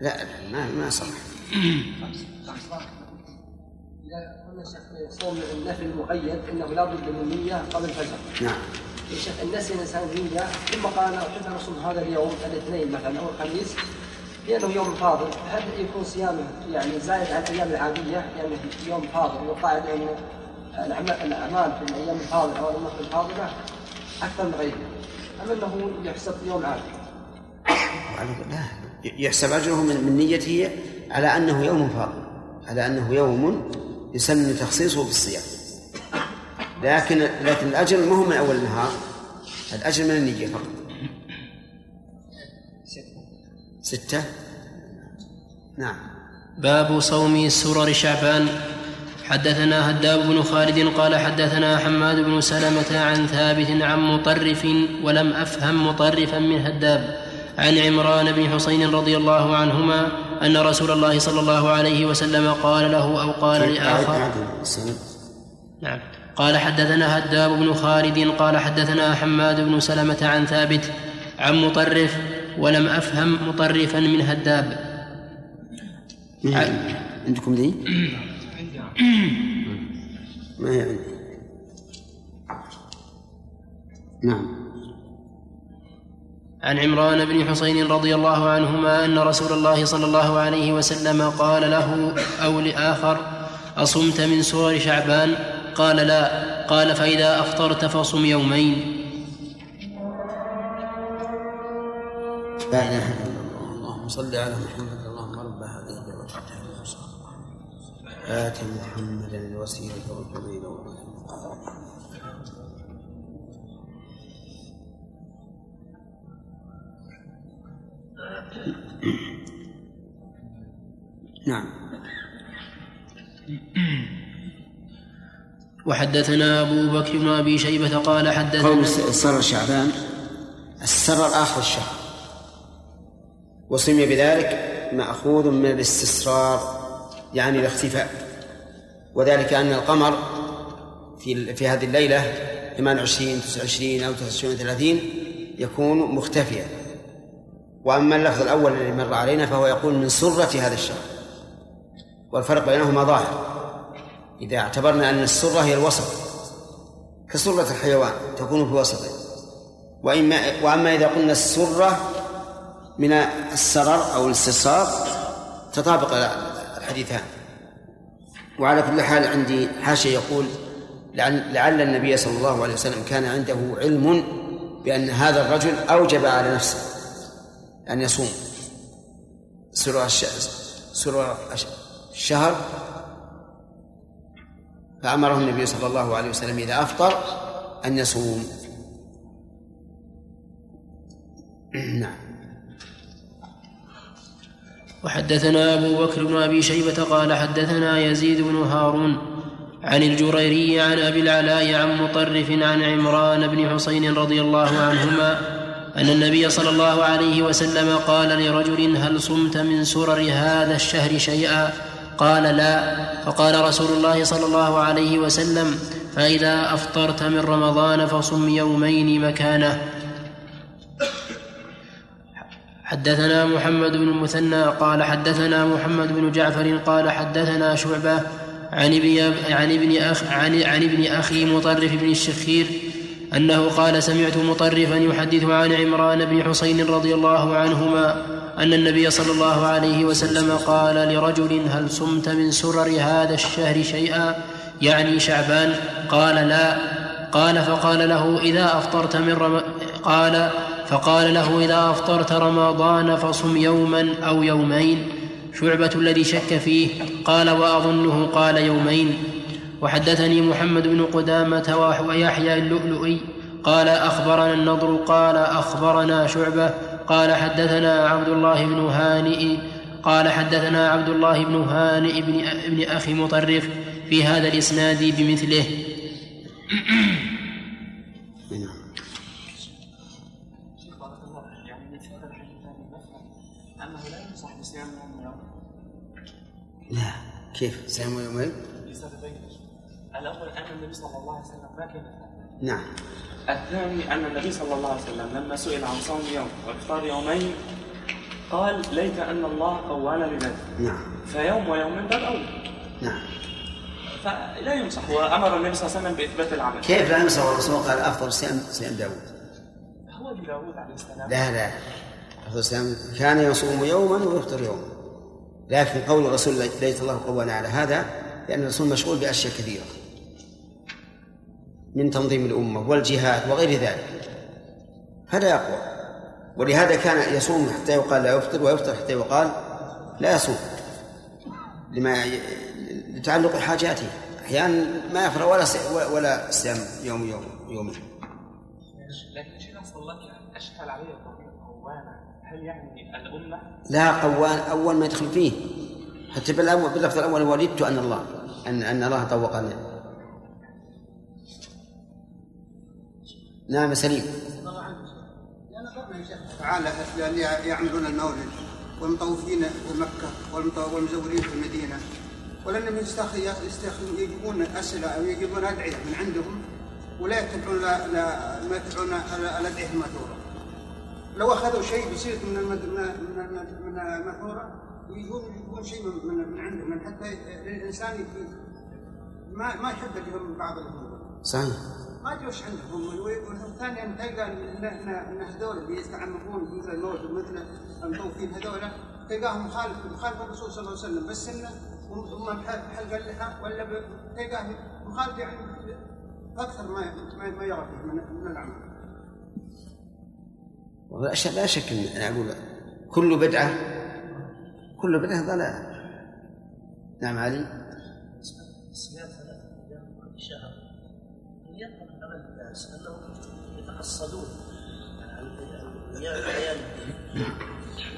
لا ما ما صح شيخ صوم النفل المقيد إنه لا بد من نية قبل الفجر. نعم. يا شيخ الناس الانسان نية. ثم قال أنا أحب ان اصوم هذا اليوم الاثنين مثلا أو الخميس لأنه يوم فاضل، هل يكون صيامه يعني زايد عن الأيام العادية؟ يعني يوم فاضل وقاعد انه الأعمال الأعمال في الأيام الفاضلة أو الأمور الفاضلة؟ أكثر من غيرها أم أنه يحسب يوم عادي؟ لا. يحسب أجره من من نيته على أنه يوم فاضل على أنه يوم يسن تخصيصه بالصيام. لكن لكن الأجر ما هو من أول النهار. الأجر من النية فقط. ستة. نعم. باب صوم سرر شعبان. حدثنا هداب بن خالد قال حدثنا حماد بن سلمة عن ثابت عن مطرف ولم أفهم مطرفا من هداب. عن عمران بن حسين رضي الله عنهما أن رسول الله صلى الله عليه وسلم قال له أو قال لآخر أعد السند. نعم قال حدثنا هداب بن خالد قال حدثنا حماد بن سلمة عن ثابت عن مطرف ولم أفهم مطرفا من هداب. عندكم ذي؟ ما هي عندي نعم عن عمران بن حسين رضي الله عنهما أن رسول الله صلى الله عليه وسلم قال له أو لآخر أصمت من سور شعبان؟ قال لا قال فإذا أفطرت فصم يومين. لا اله الا الله اللهم صل على محمد اللهم رب هذه الدعوة. آت محمدا الوسيلة والفضيلة والرحمة نعم. وحدثنا أبو بكر بن أبي شيبة قال قول حدثنا سر شعبان. السرر آخر الشهر. وسمي بذلك مأخوذ من الاستسرار يعني الاختفاء. وذلك أن القمر في في هذه الليلة 28 29 أو 29 30 يكون مختفيا. وأما اللفظ الأول الذي مر علينا فهو يقول من سرة هذا الشهر والفرق بينهما ظاهر. إذا اعتبرنا أن السرة هي الوسط كسرة الحيوان تكون في وسطه. وإما وأما إذا قلنا السرة من السرر أو الاستسرار تطابق الحديثان وعلى كل حال عندي حاشية يقول لعل, لعل النبي صلى الله عليه وسلم كان عنده علم بأن هذا الرجل أوجب على نفسه. أن يصوم. سرور سرور الشهر. فأمره النبي صلى الله عليه وسلم إذا أفطر أن يصوم. نعم. وحدثنا أبو بكر بن أبي شيبة قال حدثنا يزيد بن هارون عن الجريري عن أبي العلاء عن مطرف عن عمران بن حسين رضي الله عنهما أن النبي صلى الله عليه وسلم قال لرجل هل صمت من سرر هذا الشهر شيئا؟ قال لا. فقال رسول الله صلى الله عليه وسلم فإذا أفطرت من رمضان فصم يومين مكانه. حدثنا محمد بن المثنى قال حدثنا محمد بن جعفر قال حدثنا شعبة عن ابن عن ابن أخ عن, عن ابن أخي مطرف بن الشخير أنه قال سمعت مطرفا يحدث عن عمران بن حسين رضي الله عنهما أن النبي صلى الله عليه وسلم قال لرجل هل صمت من سرر هذا الشهر شيئا؟ يعني شعبان؟ قال لا. قال فقال له إذا أفطرت من رم... قال فقال له إذا أفطرت رمضان فصم يوما أو يومين. شعبة الذي شك فيه قال وأظنه قال يومين. وحدثني محمد بن قدامة ويحيى اللؤلؤي قال أخبرنا النضر قال أخبرنا شعبة قال حدثنا عبد الله بن هانئ قال حدثنا عبد الله بن هانئ بن, ابن أخي مطرف في هذا الإسناد بمثله. لا كيف؟ صيام يومين؟ الأول أن النبي صلى الله عليه وسلم ما كان نعم. الثاني أن النبي صلى الله عليه وسلم لما سئل عن صوم يوم وإفطار يومين قال ليت أن الله قوانا لذلك نعم. فيوم ويومين باب اولى نعم. فلا ينصح وأمر النبي صلى الله عليه وسلم بإثبات العمل. كيف لا ينصح الرسول قال أفضل صيام صيام داوود هو لداوود عليه السلام. لا لا. صيام كان يصوم يوما ويفطر يوما لكن قول الرسول ليت الله قوانا على هذا لأن الرسول مشغول بأشياء كثيرة. من تنظيم الأمة والجهاد وغير ذلك. فلا يقوى ولهذا كان يصوم حتى يقال لا يفطر ويفطر حتى يقال لا يصوم لما لتعلق حاجاته. أحيانا ما يفرغ ولا ولا صيام يوم يوم يومين. لكن شيخ الله اشكال عليه قوانا هل يعني الامه لا قوان أول ما يدخل فيه. حتى باللفظ الأول ولدت أن الله أن أن الله طوقني. نعم سليم. تعالى لأن يعملون المولد والمطوفين في مكة والمزورين في المدينة. ولأنهم يستخدمون يجيبون أسئلة أو يجيبون أدعية من عندهم ولا يتبعون لا, لا ما يتبعون الأدعية المأثورة. لو أخذوا شيء بسيط من من من المأثورة يجون يجيبون شيء من من عندهم. من حتى الإنسان ما ما يحب لهم بعض الأمور. صحيح. ما ادري وش عندهم والثاني أن تلقى ان ان هذول اللي يتعمقون مثل الموت ومثل المطوفين هذول تلقاهم مخالف مخالف الرسول صلى الله عليه وسلم بس انه هم بحلق اللحى ولا تلقاه مخالف يعني أكثر ما ما يرى فيه من, من العمل. لا شك ان أنا أقول كل بدعه كل بدعة ضلال. نعم علي. صيام الناس أنهم يتقصدون أيام الأيام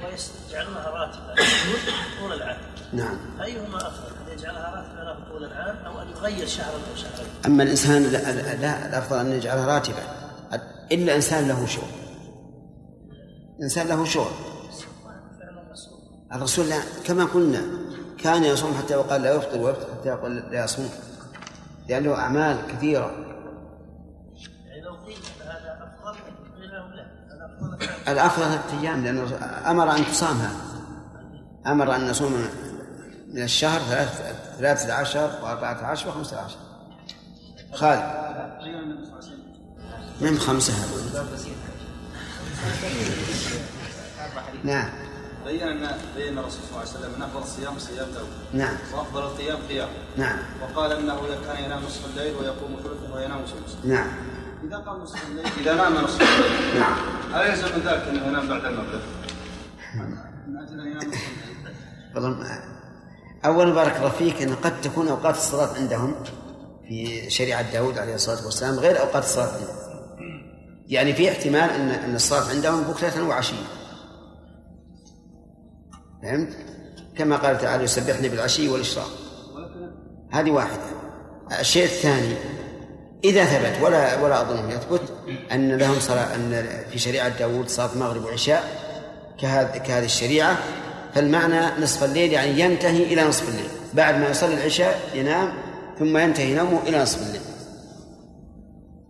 ويجعلونها راتبة طول العام. نعم. أيهما أفضل؟ أن يجعلها راتبة طول العام أو أن يغير شهرا أو شهرين؟ أما الإنسان لا, لا الأفضل أن يجعلها راتبة. إلا إنسان له شغل. إنسان له شغل. الرسول لا كما قلنا كان يصوم حتى يقال لا يفطر ويفطر حتى يقول لا يصوم. لأنه أعمال كثيرة. الأفضل ثلاثة أيام لأنه أمر أن تصامها. أمر أن نصوم من الشهر ثلاثة عشر وأربعة عشر وخمسة عشر. خالد. من خمسة. نعم. بين بين الرسول صلى الله عليه وسلم أن أفضل الصيام صيام نعم. وأفضل القيام قيام. نعم. وقال إنه كان ينام نصف الليل ويقوم ثلثه وينام ثلثه نعم. إذا قام نصف الليل إذا نام نصف الليل نعم. يلزم من ذلك أنه ينام بعد المغرب؟ من أجل أن ينام نصف الليل والله أولا بارك الله فيك أن قد تكون أوقات الصلاة عندهم في شريعة داود عليه الصلاة والسلام غير أوقات الصلاة عندهم. يعني في احتمال أن أن الصلاة عندهم بكرة وعشية. فهمت؟ كما قال تعالى يسبحني بالعشي والإشراق. هذه واحدة. الشيء الثاني إذا ثبت ولا ولا أظنه يثبت أن لهم صلاة أن في شريعة داوود صلاة مغرب وعشاء كهذه كهذه الشريعة فالمعنى نصف الليل يعني ينتهي إلى نصف الليل بعد ما يصلي العشاء ينام ثم ينتهي نومه إلى نصف الليل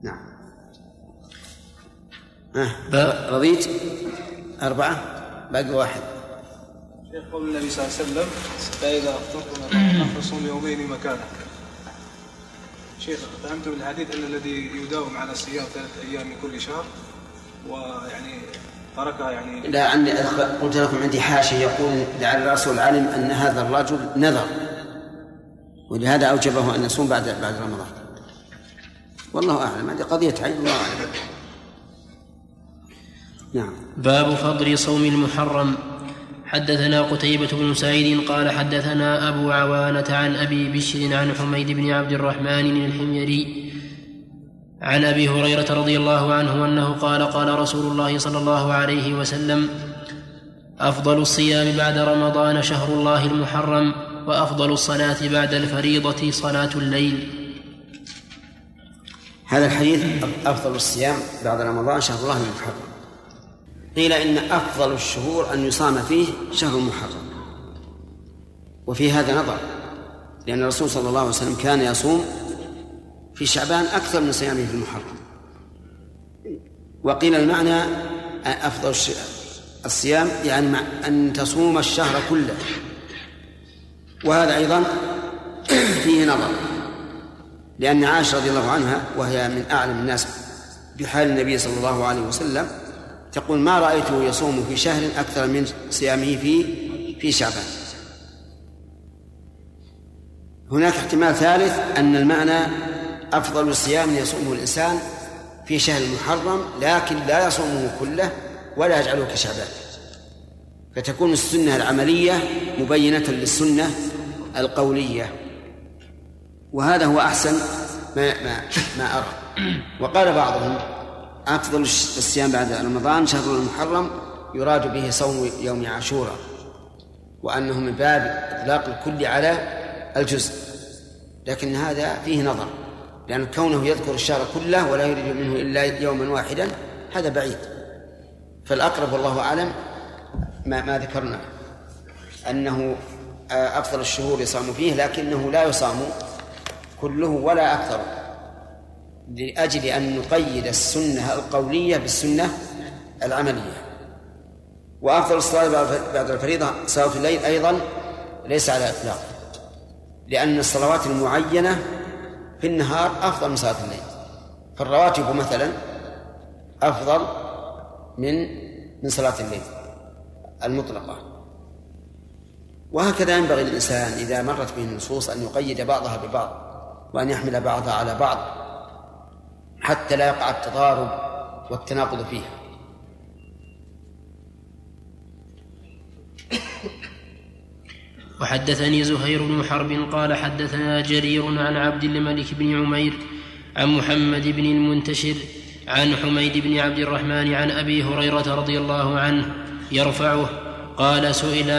نعم آه. رضيت أربعة باقي واحد شيخ قول النبي صلى الله عليه وسلم فإذا أفطرتم فصوم يومين مكانه شيخ فهمت من الحديث أن الذي يداوم على صيام ثلاثة أيام من كل شهر ويعني تركها يعني لا عندي قلت لكم عندي حاشية يقول لعل الرسول علم أن هذا الرجل نذر. ولهذا أوجبه أن يصوم بعد بعد رمضان. والله أعلم هذه قضية عين الله أعلم. نعم. باب فضل صوم المحرم. حدثنا قتيبة بن سعيد قال حدثنا أبو عوانة عن أبي بشر عن حميد بن عبد الرحمن الحميري عن أبي هريرة رضي الله عنه أنه قال قال رسول الله صلى الله عليه وسلم أفضل الصيام بعد رمضان شهر الله المحرم وأفضل الصلاة بعد الفريضة صلاة الليل. هذا الحديث أفضل الصيام بعد رمضان شهر الله المحرم. قيل إن أفضل الشهور أن يصام فيه شهر محرم. وفي هذا نظر لأن الرسول صلى الله عليه وسلم كان يصوم في شعبان أكثر من صيامه في المحرم. وقيل المعنى أفضل الصيام يعني أن تصوم الشهر كله. وهذا أيضا فيه نظر لأن عائشة رضي الله عنها وهي من أعلم الناس بحال النبي صلى الله عليه وسلم تقول ما رأيته يصوم في شهر أكثر من صيامه في في شعبان. هناك احتمال ثالث أن المعنى أفضل الصيام يصومه الإنسان في شهر المحرم لكن لا يصومه كله ولا يجعله كشعبان. فتكون السنة العملية مبينة للسنة القولية. وهذا هو أحسن ما ما ما أرى. وقال بعضهم أفضل الصيام بعد رمضان شهر المحرم يراد به صوم يوم عاشوراء وأنه من باب إطلاق الكل على الجزء. لكن هذا فيه نظر لأن كونه يذكر الشهر كله ولا يريد منه إلا يوما واحدا هذا بعيد. فالأقرب والله أعلم ما, ما ذكرنا. أنه أفضل الشهور يصام فيه لكنه لا يصام كله ولا أكثر. لأجل أن نقيد السنة القولية بالسنة العملية. وأفضل الصلاة بعد الفريضة صلاة الليل أيضا ليس على الإطلاق لأن الصلوات المعينة في النهار أفضل من صلاة الليل. فالرواتب مثلا أفضل من من صلاة الليل المطلقة. وهكذا ينبغي للإنسان إذا مرت به النصوص أن يقيد بعضها ببعض وأن يحمل بعضها على بعض حتى لا يقع التضارب والتناقض فيها. وحدثني زهير بن حرب قال حدثنا جرير عن عبد الملك بن عمير عن محمد بن المنتشر عن حميد بن عبد الرحمن عن أبي هريرة رضي الله عنه يرفعه قال سئل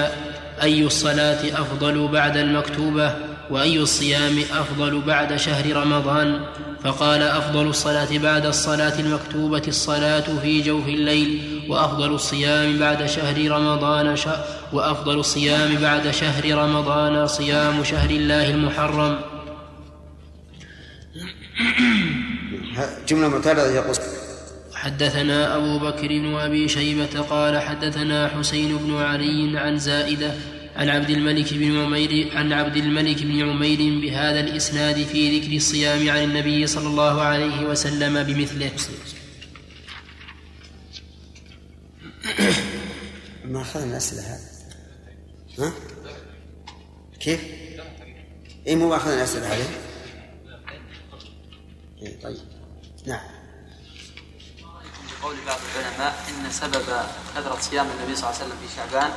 أي الصلاة أفضل بعد المكتوبة؟ وأي الصيام أفضل بعد شهر رمضان؟ فقال أفضل الصلاة بعد الصلاة المكتوبة الصلاة في جوف الليل وأفضل الصيام بعد شهر رمضان ش... وأفضل الصيام بعد شهر رمضان صيام شهر الله المحرم. جملة معترضه يقول حدثنا أبو بكر وأبي شيبة قال حدثنا حسين بن علي عن زائدة عن عبد الملك بن عمير عن عبد الملك بن عمير بهذا الإسناد في ذكر الصيام عن النبي صلى الله عليه وسلم بمثله ما أخذنا الأسئلة هذه ها؟ كيف؟ إيه مو أخذنا الأسئلة هذه؟ إيه طيب نعم قول بعض العلماء إن سبب كثرة صيام النبي صلى الله عليه وسلم في شعبان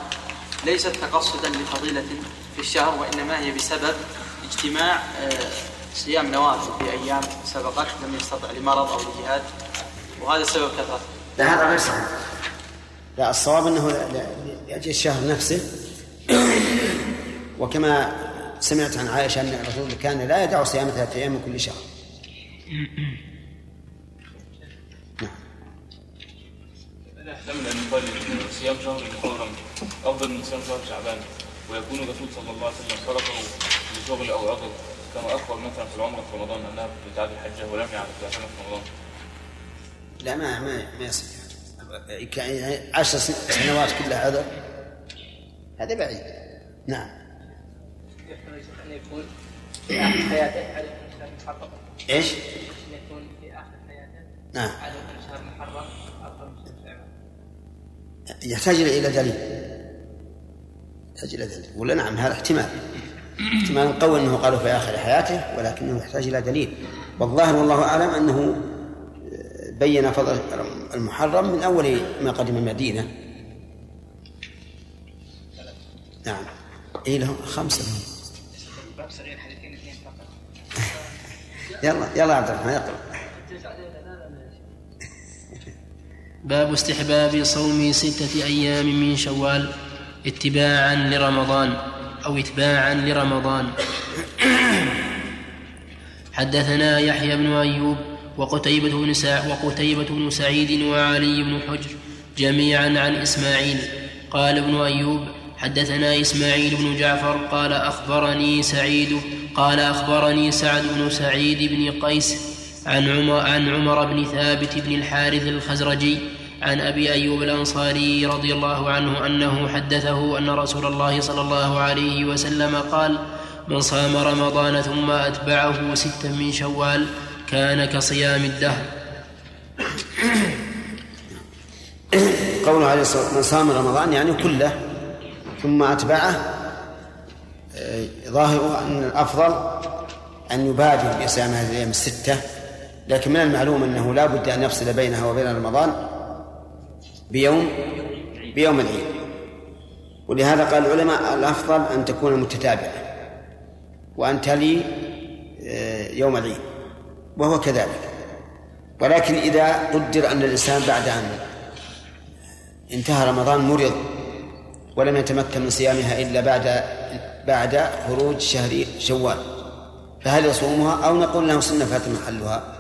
ليست تقصدا لفضيلة في الشهر وإنما هي بسبب اجتماع صيام نوافل في أيام سبقت لم يستطع لمرض أو لجهاد وهذا سبب كثرة لا هذا غير صحيح لا الصواب أنه لأجل الشهر نفسه وكما سمعت عن عائشة أن الرسول كان لا يدع صيام ثلاثة أيام من كل شهر نعم صيام شهر أفضل من صيام شهر شعبان ويكون الرسول صلى الله عليه وسلم تركه لشغل أو عذر كما اخبر مثلا في العمرة في رمضان أنها بتعدي الحجة ولم يعرف في رمضان. لا ما ما ما يصح. يعني عشر سنوات كلها عذر؟ هذا بعيد. نعم. أن يكون في آخر حياته شهر محرم إيش؟ أن يكون في آخر حياته نعم. عليه شهر محرم يحتاج إلى دليل. يحتاج إلى دليل. ولا نعم هذا احتمال. احتمال قوي أنه قالوا في آخر حياته ولكنه يحتاج إلى دليل. والظاهر والله أعلم أنه بين فضل المحرم من أول ما قدم المدينة. نعم. اي له فقط. يلا يلا عبد الرحمن اقرا باب استحباب صوم ستة أيام من شوال اتباعا لرمضان أو اتباعا لرمضان. حدثنا يحيى بن أيوب وقتيبة بن وقتيبة بن سعيد وعلي بن حجر جميعا عن إسماعيل. قال ابن أيوب حدثنا إسماعيل بن جعفر قال أخبرني سعيد قال أخبرني سعد بن سعيد بن قيس عن عمر, عن عمر بن ثابت بن الحارث الخزرجي عن أبي أيوب الأنصاري رضي الله عنه أنه حدثه أن رسول الله صلى الله عليه وسلم قال من صام رمضان ثم أتبعه ستا من شوال كان كصيام الدهر. قوله عليه الصلاة والسلام من صام رمضان يعني كله ثم أتبعه آه، ظاهره أن الأفضل أن يبادر بصيام هذه الأيام الستة لكن من المعلوم أنه لا بد أن يفصل بينها وبين رمضان بيوم بيوم العيد. ولهذا قال العلماء الأفضل أن تكون متتابعة وأن تلي آه، يوم العيد وهو كذلك. ولكن إذا قدر أن الإنسان بعد أن انتهى رمضان مرض ولم يتمكن من صيامها إلا بعد بعد خروج شهر شوال فهل يصومها أو نقول له سنة فات محلها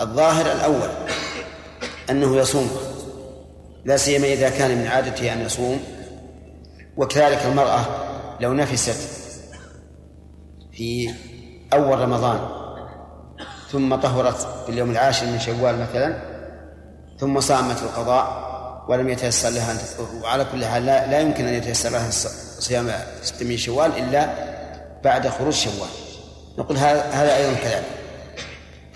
الظاهر الأول أنه يصوم لا سيما إذا كان من عادته أن يصوم وكذلك المرأة لو نفست في أول رمضان ثم طهرت في اليوم العاشر من شوال مثلا ثم صامت القضاء ولم يتيسر لها أن وعلى كل حال لا, لا يمكن أن يتيسر لها صيام ست من شوال إلا بعد خروج شوال. نقول هذا أيضا كذلك.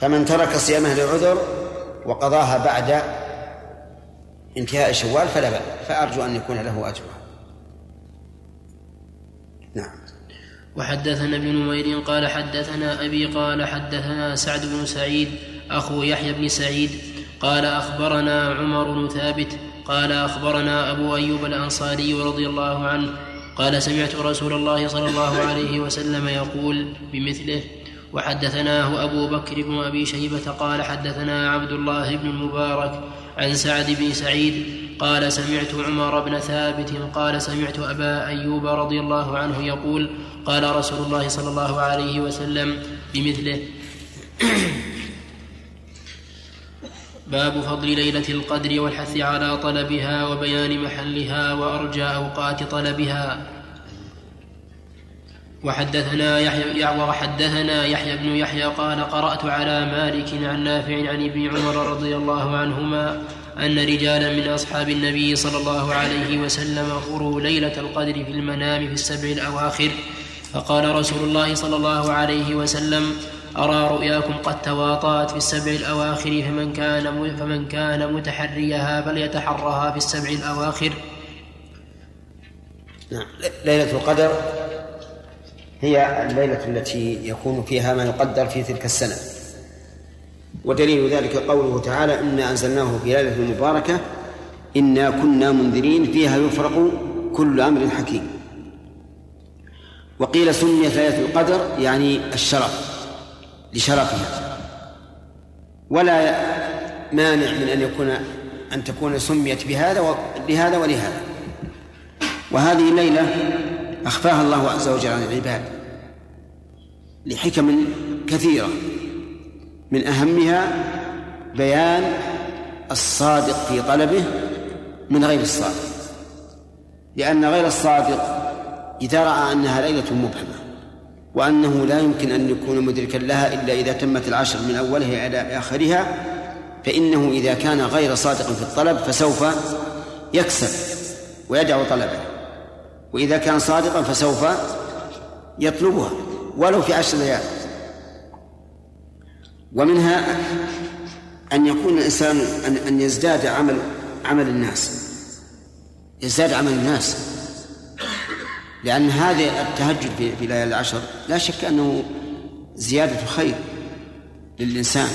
فمن ترك صيامه لعذر وقضاها بعد انتهاء شوال فلا بأس. فأرجو أن يكون له أجرها. نعم. وحدثنا ابن نمير قال حدثنا أبي قال حدثنا سعد بن سعيد أخو يحيى بن سعيد قال أخبرنا عمر بن ثابت قال أخبرنا أبو أيوب الأنصاري رضي الله عنه قال سمعت رسول الله صلى الله عليه وسلم يقول بمثله وحدثناه أبو بكر بن أبي شيبة قال حدثنا عبد الله بن المبارك عن سعد بن سعيد قال سمعت عمر بن ثابت قال سمعت أبا أيوب رضي الله عنه يقول قال رسول الله صلى الله عليه وسلم بمثله باب فضل ليلة القدر والحث على طلبها وبيان محلها وأرجى أوقات طلبها وحدثنا يحيى وحدثنا يحيى بن يحيى قال قرأت على مالك عن نافع عن ابن عمر رضي الله عنهما أن رجالا من أصحاب النبي صلى الله عليه وسلم أروا ليلة القدر في المنام في السبع الأواخر فقال رسول الله صلى الله عليه وسلم أرى رؤياكم قد تواطأت في السبع الأواخر فمن كان فمن كان متحريها فليتحرها في السبع الأواخر. نعم ليلة القدر هي الليلة التي يكون فيها ما يقدر في تلك السنة. ودليل ذلك قوله تعالى إنا أنزلناه في ليلة مباركة إنا كنا منذرين فيها يفرق كل أمر حكيم. وقيل سميت ليلة القدر يعني الشرف لشرفها. ولا مانع من أن يكون أن تكون سميت بهذا لهذا ولهذا. وهذه الليلة أخفاها الله عز وجل عن العباد لحكم كثيرة. من أهمها بيان الصادق في طلبه من غير الصادق. لأن غير الصادق إذا رأى أنها ليلة مبهمة وأنه لا يمكن أن يكون مدركا لها إلا إذا تمت العشر من أولها إلى آخرها فإنه إذا كان غير صادق في الطلب فسوف يكسب ويدع طلبه. وإذا كان صادقا فسوف يطلبها ولو في عشر ليال. ومنها أن يكون الإنسان أن أن يزداد عمل عمل الناس. يزداد عمل الناس. لأن هذا التهجد في ليالي العشر لا شك أنه زيادة خير للإنسان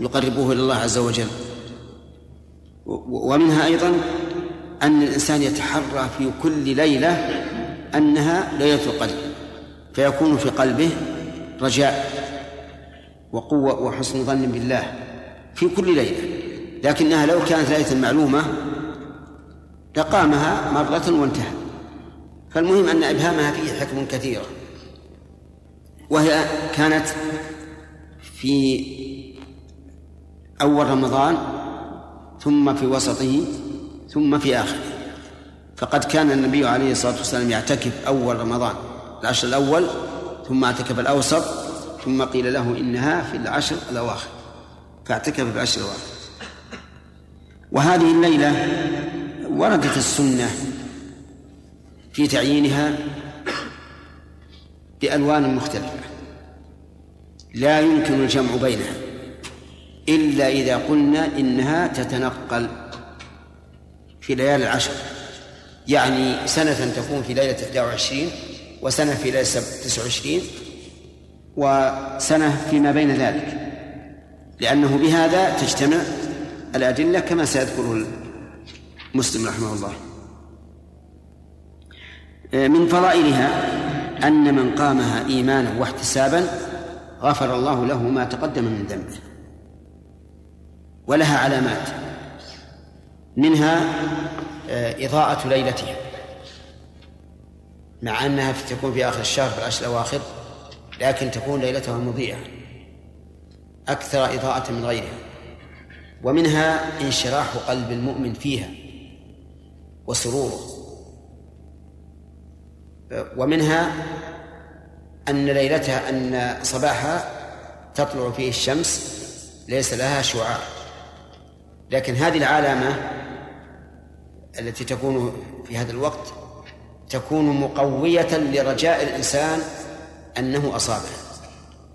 يقربه إلى الله عز وجل. ومنها أيضا أن الإنسان يتحرى في كل ليلة أنها ليلة القدر فيكون في قلبه رجاء وقوة وحسن ظن بالله في كل ليلة لكنها لو كانت ليلة معلومة لقامها مرة وانتهى. فالمهم أن إبهامها فيه حكم كثيرة وهي كانت في أول رمضان ثم في وسطه ثم في آخره. فقد كان النبي عليه الصلاة والسلام يعتكف أول رمضان العشر الأول ثم اعتكف الأوسط ثم قيل له إنها في العشر الأواخر. فاعتكف في العشر الأواخر. وهذه الليلة وردت السنة في تعيينها بألوان مختلفة. لا يمكن الجمع بينها إلا إذا قلنا إنها تتنقل في ليالي العشر. يعني سنة تكون في ليلة 21 وسنة في ليلة 29 وسنة فيما بين ذلك. لأنه بهذا تجتمع الأدلة كما سيذكره مسلم رحمه الله. من فضائلها أن من قامها إيمانا واحتسابا غفر الله له ما تقدم من ذنبه ولها علامات. منها آه، إضاءة ليلتها. مع أنها تكون في آخر الشهر في العشر الأواخر لكن تكون ليلتها مضيئة. أكثر إضاءة من غيرها. ومنها انشراح قلب المؤمن فيها وسروره. ومنها أن ليلتها أن صباحها تطلع فيه الشمس ليس لها شعاع. لكن هذه العلامة التي تكون في هذا الوقت تكون مقوية لرجاء الإنسان أنه أصابه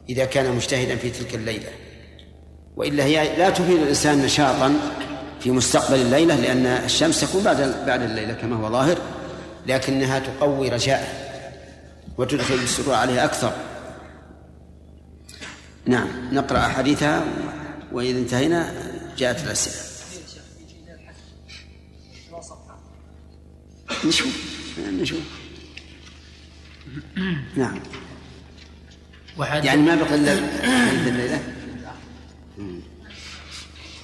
إذا كان مجتهدا في تلك الليلة. وإلا هي لا تفيد الإنسان نشاطا في مستقبل الليلة لأن الشمس تكون بعد بعد الليلة كما هو ظاهر لكنها تقوي رجاءه وتدخل السرور عليه أكثر. نعم نقرأ أحاديثها وإذا انتهينا جاءت الأسئلة. نشوف. نشوف. نعم. وحد يعني ما بقي إلا الليلة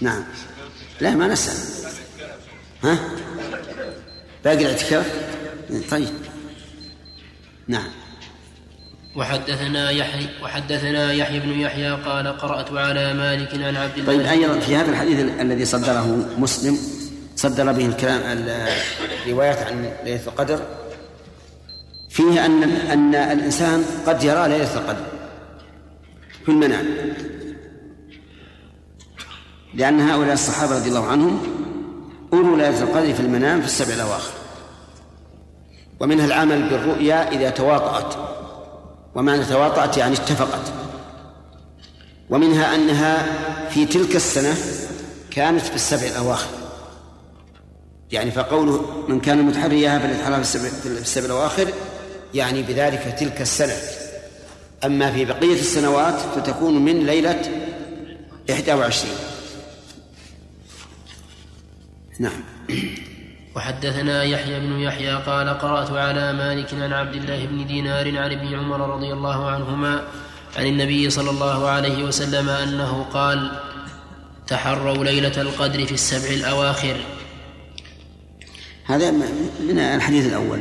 نعم. لا ما نسأل. ها؟ باقي الاعتكاف؟ طيب. نعم. وحدثنا يحيى وحدثنا يحيى بن يحيى قال قرأت على مالك عن عبد الله طيب أيضا في هذا الحديث الذي صدره مسلم صدر به الكلام. الروايات عن ليلة القدر. فيه أن أن الإنسان قد يرى ليلة القدر. في المنام. لأن هؤلاء الصحابة رضي الله عنهم أروا ليلة القدر في المنام في السبع الأواخر. ومنها العمل بالرؤيا إذا تواطأت. ومعنى تواطأت يعني اتفقت. ومنها أنها في تلك السنة كانت في السبع الأواخر. يعني فقوله من كان متحريها فليتحرى في السبع الأواخر يعني بذلك تلك السنة. أما في بقية السنوات فتكون من ليلة 21 نعم. وحدثنا يحيى بن يحيى قال قرأت على مالك عن عبد الله بن دينار عن ابن عمر رضي الله عنهما عن النبي صلى الله عليه وسلم أنه قال تحروا ليلة القدر في السبع الأواخر. هذا من الحديث الأول.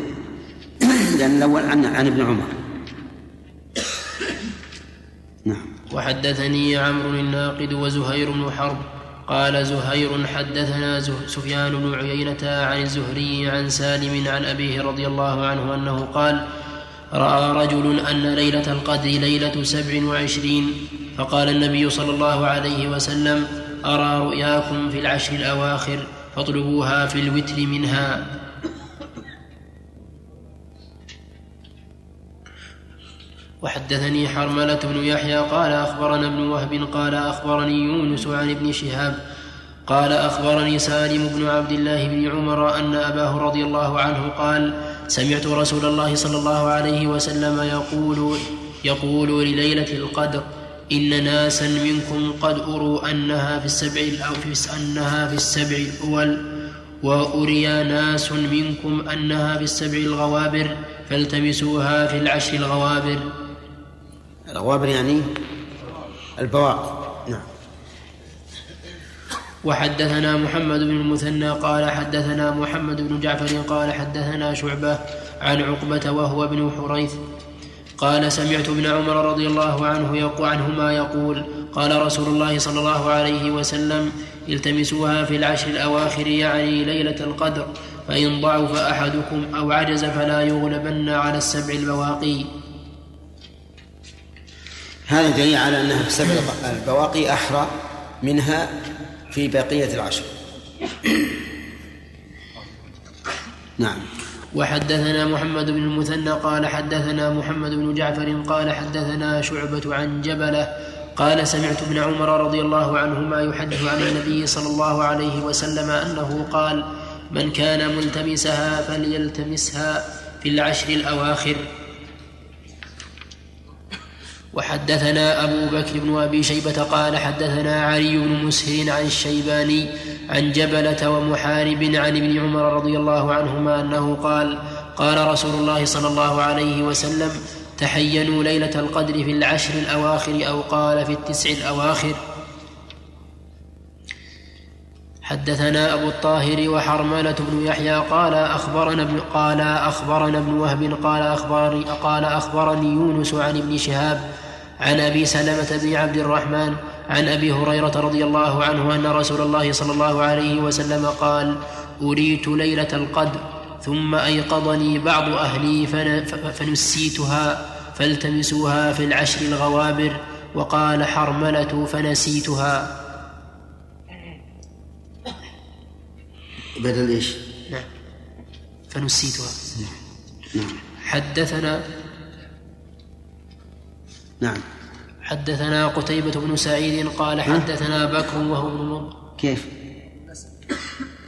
لأن الأول عن عن ابن عمر. نعم. وحدثني عمرو الناقد وزهير بن حرب. قال زهير حدثنا سفيان بن عيينة عن الزهري عن سالم عن أبيه رضي الله عنه أنه قال رأى رجل أن ليلة القدر ليلة سبع وعشرين فقال النبي صلى الله عليه وسلم أرى رؤياكم في العشر الأواخر فاطلبوها في الوتر منها. وحدثني حرملة بن يحيى قال أخبرنا ابن وهب قال أخبرني يونس عن ابن شهاب قال أخبرني سالم بن عبد الله بن عمر أن أباه رضي الله عنه قال سمعت رسول الله صلى الله عليه وسلم يقول يقول لليلة القدر. إن ناسا منكم قد أروا أنها في السبع أو في أنها في السبع الأول وأري ناس منكم أنها في السبع الغوابر فالتمسوها في العشر الغوابر. الغوابر يعني البواقي نعم. وحدثنا محمد بن المثنى قال حدثنا محمد بن جعفر قال حدثنا شعبة عن عقبة وهو ابن حريث قال سمعت ابن عمر رضي الله عنه يقول عنهما يقول قال رسول الله صلى الله عليه وسلم التمسوها في العشر الأواخر يعني ليلة القدر فإن ضعف أحدكم أو عجز فلا يغلبن على السبع البواقي. هذا دليل على أنها في سبع البواقي أحرى منها في بقية العشر. نعم. وحدثنا محمد بن المثنى قال حدثنا محمد بن جعفر قال حدثنا شعبة عن جبلة قال سمعت ابن عمر رضي الله عنهما يحدث عن النبي صلى الله عليه وسلم أنه قال من كان ملتمسها فليلتمسها في العشر الأواخر. وحدثنا أبو بكر بن أبي شيبة قال حدثنا علي بن مسهر عن الشيباني عن جبلة ومحارب عن ابن عمر رضي الله عنهما أنه قال قال رسول الله صلى الله عليه وسلم تحينوا ليلة القدر في العشر الأواخر أو قال في التسع الأواخر. حدثنا أبو الطاهر وحرملة بن يحيى قال أخبرنا ابن قال أخبرنا ابن وهب قال أخبرني قال أخبرني يونس عن ابن شهاب عن أبي سلمة بن عبد الرحمن عن أبي هريرة رضي الله عنه أن رسول الله صلى الله عليه وسلم قال أريت ليلة القدر ثم أيقظني بعض أهلي فنسيتها فالتمسوها في العشر الغوابر وقال حرملة فنسيتها. بدل إيش؟ نعم. فنسيتها. نعم. حدثنا نعم حدثنا قتيبة بن سعيد قال حدثنا بكر وهو ابن مضر كيف؟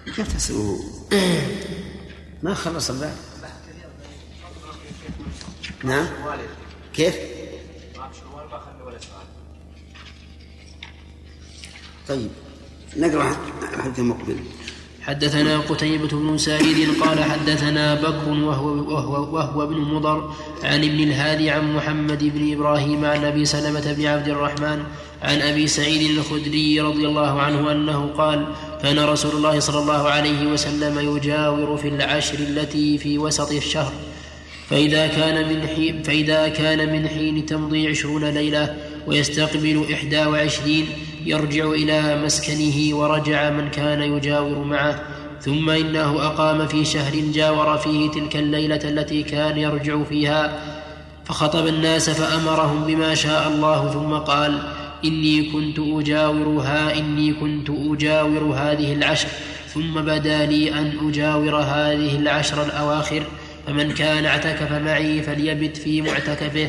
كيف تسأله؟ ما خلص الباب نعم كيف؟ طيب نقرأ حديث مقبل حدثنا قتيبة بن سعيد قال حدثنا بكر وهو, وهو, وهو ابن مضر عن ابن الهادي عن محمد بن إبراهيم عن أبي سلمة بن عبد الرحمن عن أبي سعيد الخدري رضي الله عنه أنه قال كان رسول الله صلى الله عليه وسلم يجاور في العشر التي في وسط الشهر. فإذا كان من حين فإذا كان من حين تمضي عشرون ليلة ويستقبل إحدى وعشرين يرجع إلى مسكنه ورجع من كان يجاور معه ثم إنه أقام في شهر جاور فيه تلك الليلة التي كان يرجع فيها فخطب الناس فأمرهم بما شاء الله ثم قال إني كنت أجاورها إني كنت أجاور هذه العشر ثم بدا لي أن أجاور هذه العشر الأواخر فمن كان اعتكف معي فليبت في معتكفه.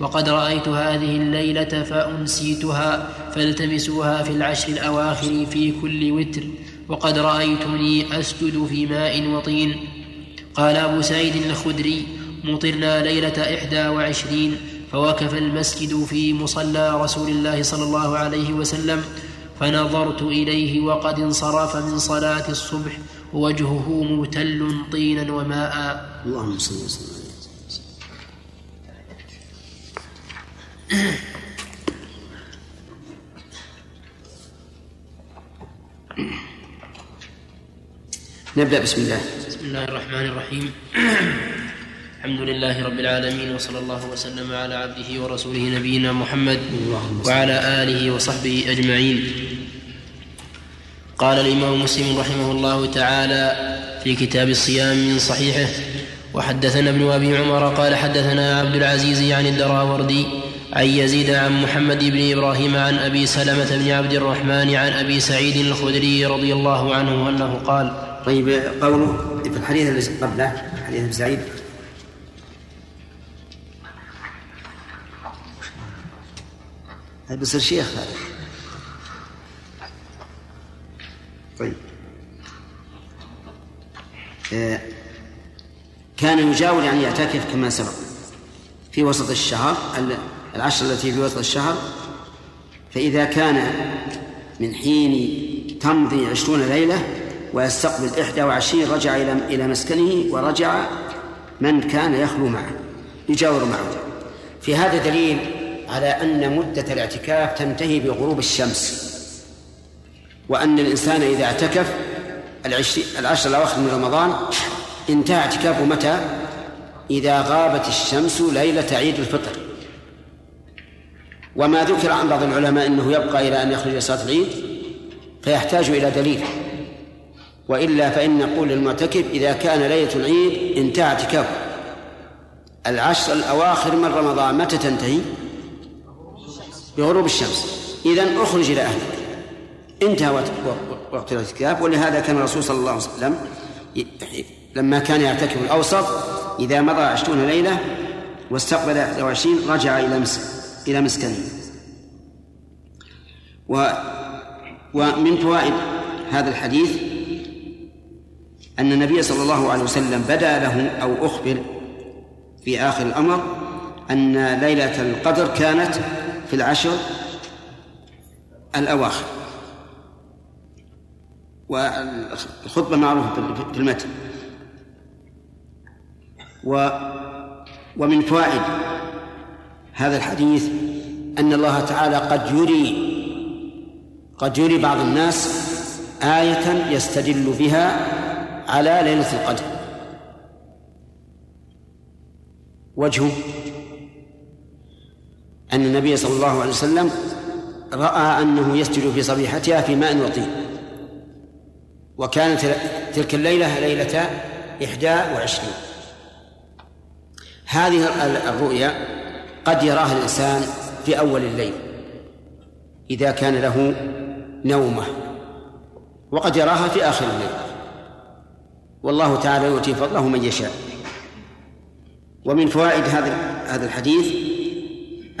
وقد رأيت هذه الليلة فأنسيتها فالتمسوها في العشر الأواخر في كل وتر. وقد رأيتني أسجد في ماء وطين. قال أبو سعيد الخدري مطرنا ليلة إحدى وعشرين. فوقف المسجد في مصلى رسول الله صلى الله عليه وسلم فنظرت إليه وقد انصرف من صلاة الصبح ووجهه مبتل طينا وماء. اللهم صل وسلم. نبدأ بسم الله. بسم الله الرحمن الرحيم. الحمد لله رب العالمين وصلى الله وسلم على عبده ورسوله نبينا محمد وعلى آله وصحبه أجمعين. قال الإمام مسلم رحمه الله تعالى في كتاب الصيام من صحيحه وحدثنا ابن أبي عمر قال حدثنا عبد العزيز عن الدراوردي عن يزيد عن محمد بن إبراهيم عن أبي سلمة بن عبد الرحمن عن أبي سعيد الخدري رضي الله عنه أنه قال طيب قوله في الحديث الذي قبله حديث ابن سعيد. هذا بيصير شيخ هذا؟ طيب. آه كان يجاور يعني يعتكف كما سبق في وسط الشهر العشر التي في وسط الشهر فإذا كان من حين تمضي عشرون ليلة ويستقبل إحدى وعشرين رجع إلى إلى مسكنه ورجع من كان يخلو معه يجاور معه في هذا دليل على أن مدة الاعتكاف تنتهي بغروب الشمس وأن الإنسان إذا اعتكف العشر الأواخر من رمضان انتهى اعتكافه متى؟ إذا غابت الشمس ليلة عيد الفطر وما ذكر عن بعض العلماء أنه يبقى إلى أن يخرج صلاة العيد فيحتاج إلى دليل. وإلا فإن نقول للمعتكف إذا كان ليلة العيد انتهى اعتكافه. العشر الأواخر من رمضان متى تنتهي؟ بغروب الشمس. إذا أخرج إلى أهلك. انتهى وقت الاعتكاف. ولهذا كان الرسول صلى الله عليه وسلم لما كان يعتكف الأوسط إذا مضى عشرون ليلة واستقبل 21 رجع إلى مسكن إلى مسكنه. و ومن فوائد هذا الحديث أن النبي صلى الله عليه وسلم بدا له أو أخبر في آخر الأمر أن ليلة القدر كانت في العشر الأواخر. والخطبة معروفة في المتن. و ومن فوائد هذا الحديث أن الله تعالى قد يري قد يري بعض الناس آية يستدل بها على ليلة القدر. وجهه أن النبي صلى الله عليه وسلم رأى أنه يسجد في صبيحتها في ماء وطين. وكانت تلك الليلة ليلة إحدى وعشرين. هذه الرؤيا قد يراها الإنسان في أول الليل إذا كان له نومة وقد يراها في آخر الليل. والله تعالى يؤتي فضله من يشاء. ومن فوائد هذا هذا الحديث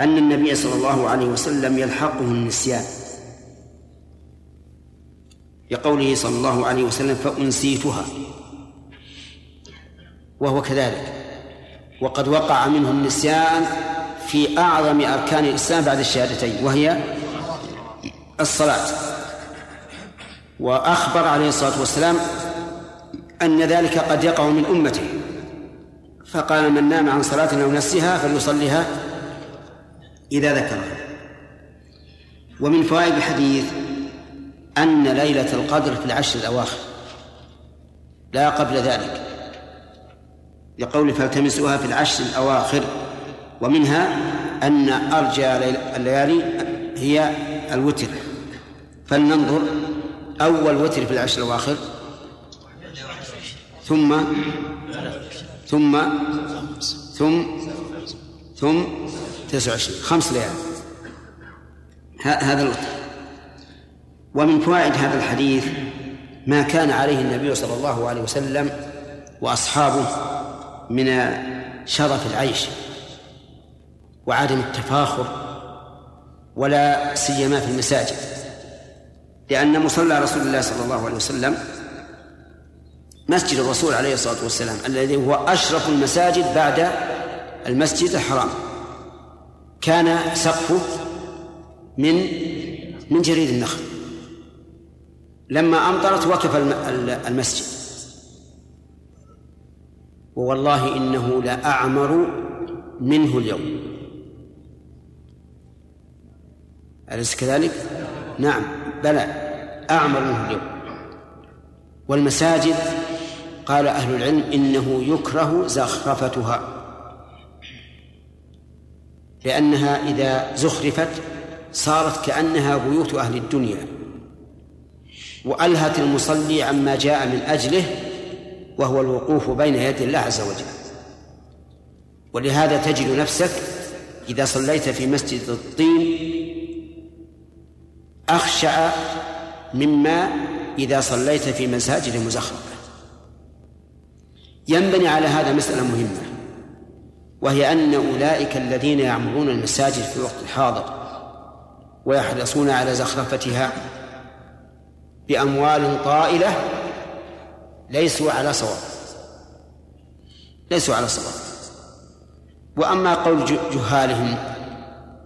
أن النبي صلى الله عليه وسلم يلحقه النسيان. لقوله صلى الله عليه وسلم فأنسيتها وهو كذلك. وقد وقع منه النسيان في أعظم أركان الإسلام بعد الشهادتين وهي الصلاة. وأخبر عليه الصلاة والسلام أن ذلك قد يقع من أمته. فقال من نام عن صلاة أو نسيها فليصليها إذا ذكرها. ومن فوائد الحديث أن ليلة القدر في العشر الأواخر لا قبل ذلك. لقول فالتمسوها في العشر الأواخر ومنها أن أرجى الليالي هي الوتر. فلننظر أول وتر في العشر الأواخر. ثم ثم ثم ثم تسعة وعشرين. خمس ليال. هذا الوتر. ومن فوائد هذا الحديث ما كان عليه النبي صلى الله عليه وسلم وأصحابه من شرف العيش. وعدم التفاخر ولا سيما في المساجد لأن مصلى رسول الله صلى الله عليه وسلم مسجد الرسول عليه الصلاة والسلام الذي هو أشرف المساجد بعد المسجد الحرام كان سقفه من من جريد النخل لما أمطرت وقف المسجد. ووالله إنه لأعمر منه اليوم. أليس كذلك؟ نعم. بلى. أعمر منه اليوم. والمساجد قال أهل العلم إنه يكره زخرفتها. لأنها إذا زخرفت صارت كأنها بيوت أهل الدنيا. وألهت المصلي عما جاء من أجله وهو الوقوف بين يدي الله عز وجل. ولهذا تجد نفسك إذا صليت في مسجد الطين أخشع مما إذا صليت في مساجد مزخرفة. ينبني على هذا مسألة مهمة وهي أن أولئك الذين يعمرون المساجد في الوقت الحاضر ويحرصون على زخرفتها بأموال طائلة ليسوا على صواب. ليسوا على صواب. وأما قول جهالهم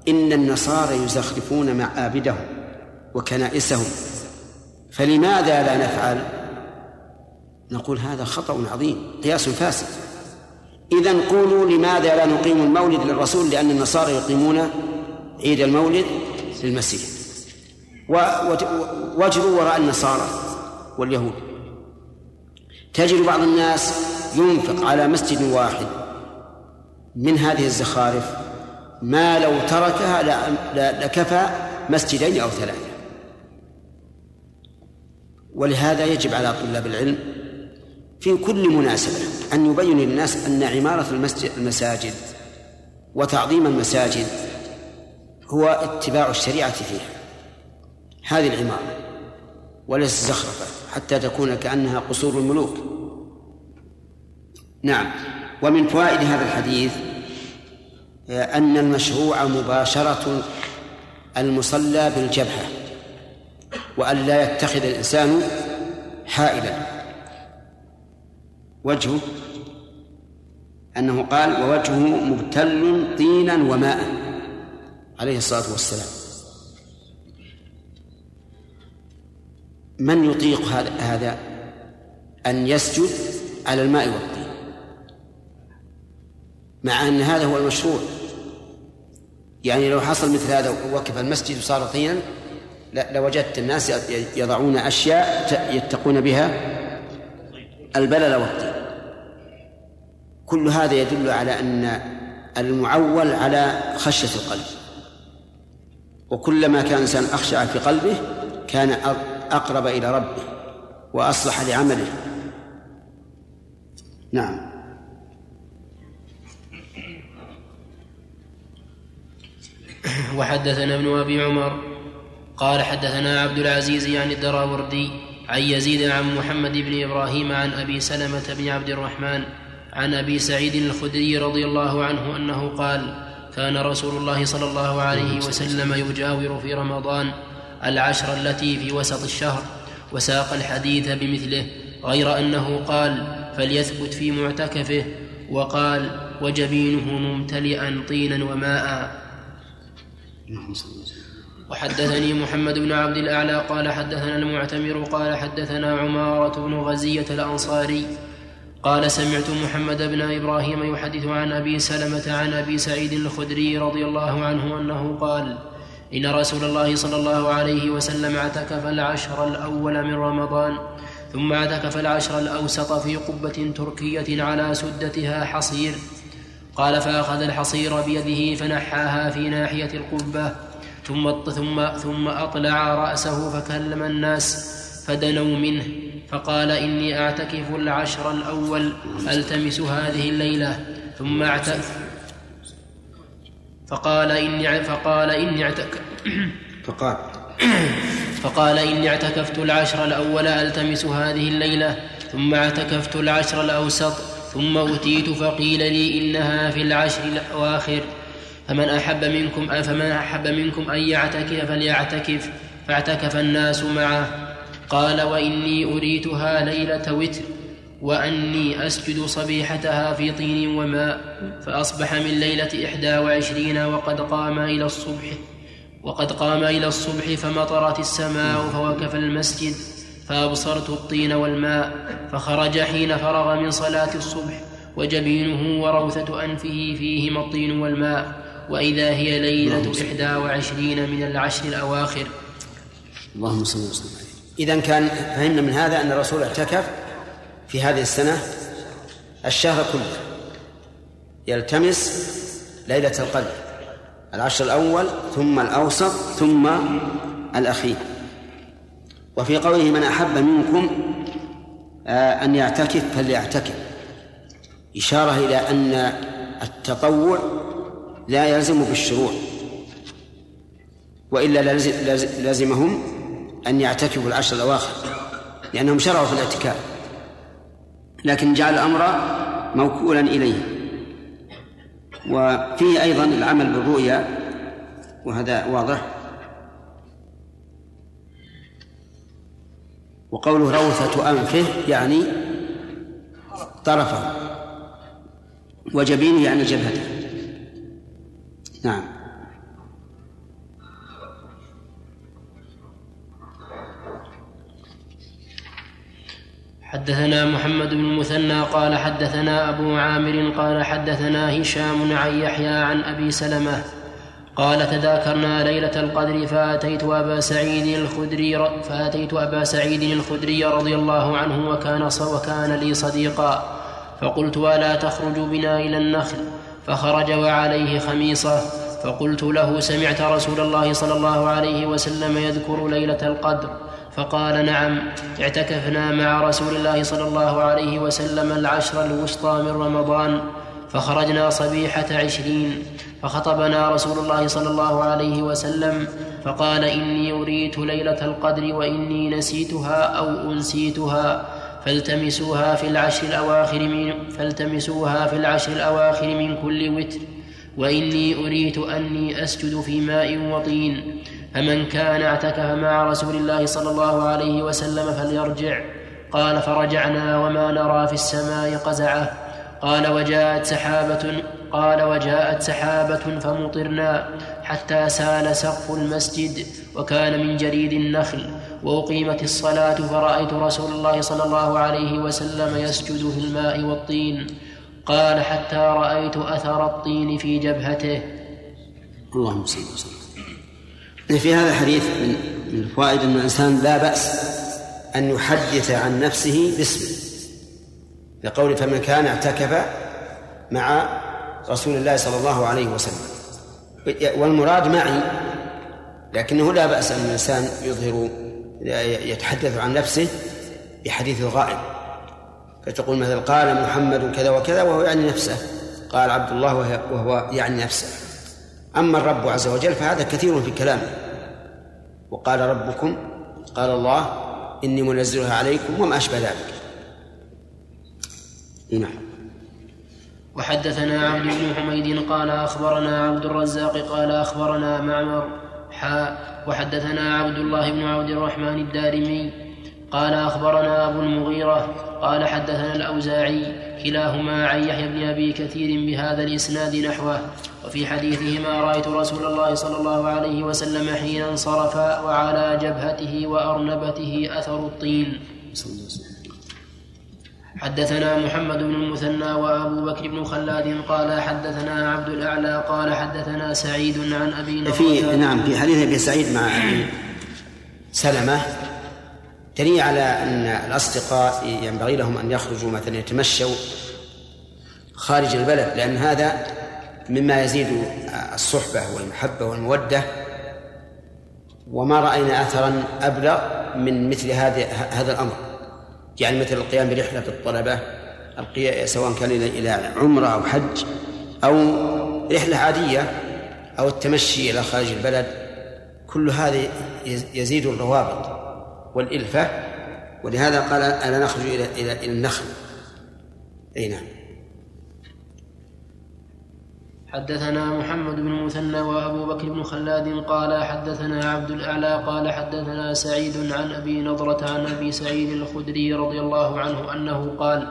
إن النصارى يزخرفون معابدهم وكنائسهم. فلماذا لا نفعل؟ نقول هذا خطأ عظيم قياس فاسد. إذا قولوا لماذا لا نقيم المولد للرسول لأن النصارى يقيمون عيد المولد للمسيح. واجروا وراء النصارى واليهود. تجد بعض الناس ينفق على مسجد واحد من هذه الزخارف ما لو تركها لكفى مسجدين أو ثلاثة. ولهذا يجب على طلاب العلم في كل مناسبة أن يبين للناس أن عمارة المسجد المساجد وتعظيم المساجد هو اتباع الشريعة فيها. هذه العمارة وليس زخرفة حتى تكون كأنها قصور الملوك. نعم. ومن فوائد هذا الحديث أن المشروع مباشرة المصلى بالجبهة. وأن لا يتخذ الإنسان حائلا. وجهه أنه قال ووجهه مبتل طينا وماء عليه الصلاة والسلام. من يطيق هذا هذا؟ أن يسجد على الماء والطين مع أن هذا هو المشروع. يعني لو حصل مثل هذا وقف المسجد وصار طينا لوجدت الناس يضعون أشياء يتقون بها البلل والطين. كل هذا يدل على أن المعول على خشية القلب. وكلما كان الإنسان أخشع في قلبه كان أقرب إلى ربه وأصلح لعمله. نعم. وحدثنا ابن أبي عمر قال حدثنا عبد العزيز يعني الدراوردي عن يزيد عن محمد بن إبراهيم عن أبي سلمة بن عبد الرحمن عن أبي سعيد الخدري رضي الله عنه أنه قال كان رسول الله صلى الله عليه وسلم يجاور في رمضان العشر التي في وسط الشهر وساق الحديث بمثله غير أنه قال فليثبت في معتكفه وقال وجبينه ممتلئا طينا وماء. وحدثني محمد بن عبد الأعلى قال حدثنا المعتمر قال حدثنا عمارة بن غزية الأنصاري قال سمعت محمد بن إبراهيم يحدث عن أبي سلمة عن أبي سعيد الخدري رضي الله عنه أنه قال إن رسول الله صلى الله عليه وسلم اعتكف العشر الأول من رمضان ثم اعتكف العشر الأوسط في قبة تركية على سدتها حصير قال فأخذ الحصير بيده فنحاها في ناحية القبة ثم ثم ثم أطلع رأسه فكلم الناس فدنوا منه فقال إني أعتكف العشر الأول ألتمس هذه الليلة ثم اعتكف فقال إني فقال إني اعتكف فقال. فقال إني اعتكفت العشر الأول ألتمس هذه الليلة ثم اعتكفت العشر الأوسط ثم أتيت فقيل لي إنها في العشر الأواخر. فمن أحب منكم فمن أحب منكم أن يعتكف فليعتكف فاعتكف الناس معه. قال وإني أريتها ليلة وتر وأني أسجد صبيحتها في طين وماء فأصبح من ليلة إحدى وعشرين وقد قام إلى الصبح وقد قام إلى الصبح فمطرت السماء فوقف المسجد فأبصرت الطين والماء فخرج حين فرغ من صلاة الصبح وجبينه وروثة أنفه فيهما الطين والماء. وإذا هي ليلة إحدى وعشرين من العشر الأواخر. اللهم صل وسلم إذا كان فهمنا من هذا أن الرسول اعتكف في هذه السنة الشهر كله. يلتمس ليلة القدر العشر الأول ثم الأوسط ثم الأخير. وفي قوله من أحب منكم آه، أن يعتكف فليعتكف. إشارة إلى أن التطوع لا يلزم بالشروع وإلا لازمهم أن يعتكفوا العشر الأواخر لأنهم شرعوا في الاعتكاف. لكن جعل الأمر موكولا إليه. وفيه أيضا العمل بالرؤيا وهذا واضح. وقوله روثة أنفه يعني طرفه. وجبينه يعني جبهته. نعم. حدثنا محمد بن المثنى قال حدثنا أبو عامر قال حدثنا هشام عن يحيى عن أبي سلمة قال تذاكرنا ليلة القدر فأتيت أبا سعيد الخدري فأتيت أبا سعيد الخدري رضي الله عنه وكان وكان لي صديقا فقلت ألا تخرج بنا إلى النخل؟ فخرج وعليه خميصة فقلت له سمعت رسول الله صلى الله عليه وسلم يذكر ليلة القدر. فقال نعم اعتكفنا مع رسول الله صلى الله عليه وسلم العشر الوسطى من رمضان فخرجنا صبيحة عشرين. فخطبنا رسول الله صلى الله عليه وسلم فقال إني أريت ليلة القدر وإني نسيتها أو أنسيتها. فالتمسوها في العشر الأواخر من فالتمسوها في العشر الأواخر من كل وتر. وإني أريت أني أسجد في ماء وطين. فمن كان اعتكف مع رسول الله صلى الله عليه وسلم فليرجع. قال فرجعنا وما نرى في السماء قزعة. قال وجاءت سحابة قال وجاءت سحابة فمطرنا حتى سال سقف المسجد وكان من جريد النخل. وأقيمت الصلاة فرأيت رسول الله صلى الله عليه وسلم يسجد في الماء والطين. قال حتى رأيت أثر الطين في جبهته. اللهم صل وسلم. في هذا الحديث من الفوائد أن الإنسان لا بأس أن يحدث عن نفسه باسمه. لقول فمن كان اعتكف مع رسول الله صلى الله عليه وسلم. والمراد معي لكنه لا بأس أن الإنسان يظهر يتحدث عن نفسه بحديث الغائب. فتقول مثلا قال محمد كذا وكذا وهو يعني نفسه. قال عبد الله وهو يعني نفسه. أما الرب عز وجل فهذا كثير في كلامه. وقال ربكم قال الله إني منزلها عليكم وما أشبه ذلك. نعم. وحدثنا عبد بن حميد قال أخبرنا عبد الرزاق قال أخبرنا معمر وحدثنا عبد الله بن عبد الرحمن الدارمي قال أخبرنا أبو المغيرة قال حدثنا الأوزاعي كلاهما عن يحيى بن أبي كثير بهذا الإسناد نحوه وفي حديثهما رأيت رسول الله صلى الله عليه وسلم حين انصرف وعلى جبهته وأرنبته أثر الطين. حدثنا محمد بن المثنى وأبو بكر بن خلاد قال حدثنا عبد الأعلى قال حدثنا سعيد عن أبي في نعم في حديث أبي سعيد مع أبي سلمة دليل على أن الأصدقاء ينبغي لهم أن يخرجوا مثلا يتمشوا خارج البلد لأن هذا مما يزيد الصحبة والمحبة والمودة. وما رأينا اثرا أبلغ من مثل هذا هذا الأمر. يعني مثل القيام برحلة الطلبة سواء كان إلى عمرة أو حج أو رحلة عادية أو التمشي إلى خارج البلد كل هذا يزيد الروابط والإلفة. ولهذا قال ألا نخرج إلى إلى النخل. أي نعم. حدثنا محمد بن المثنى وأبو بكر بن خلاد قال حدثنا عبد الأعلى قال حدثنا سعيد عن أبي نضرة عن أبي سعيد الخدري رضي الله عنه أنه قال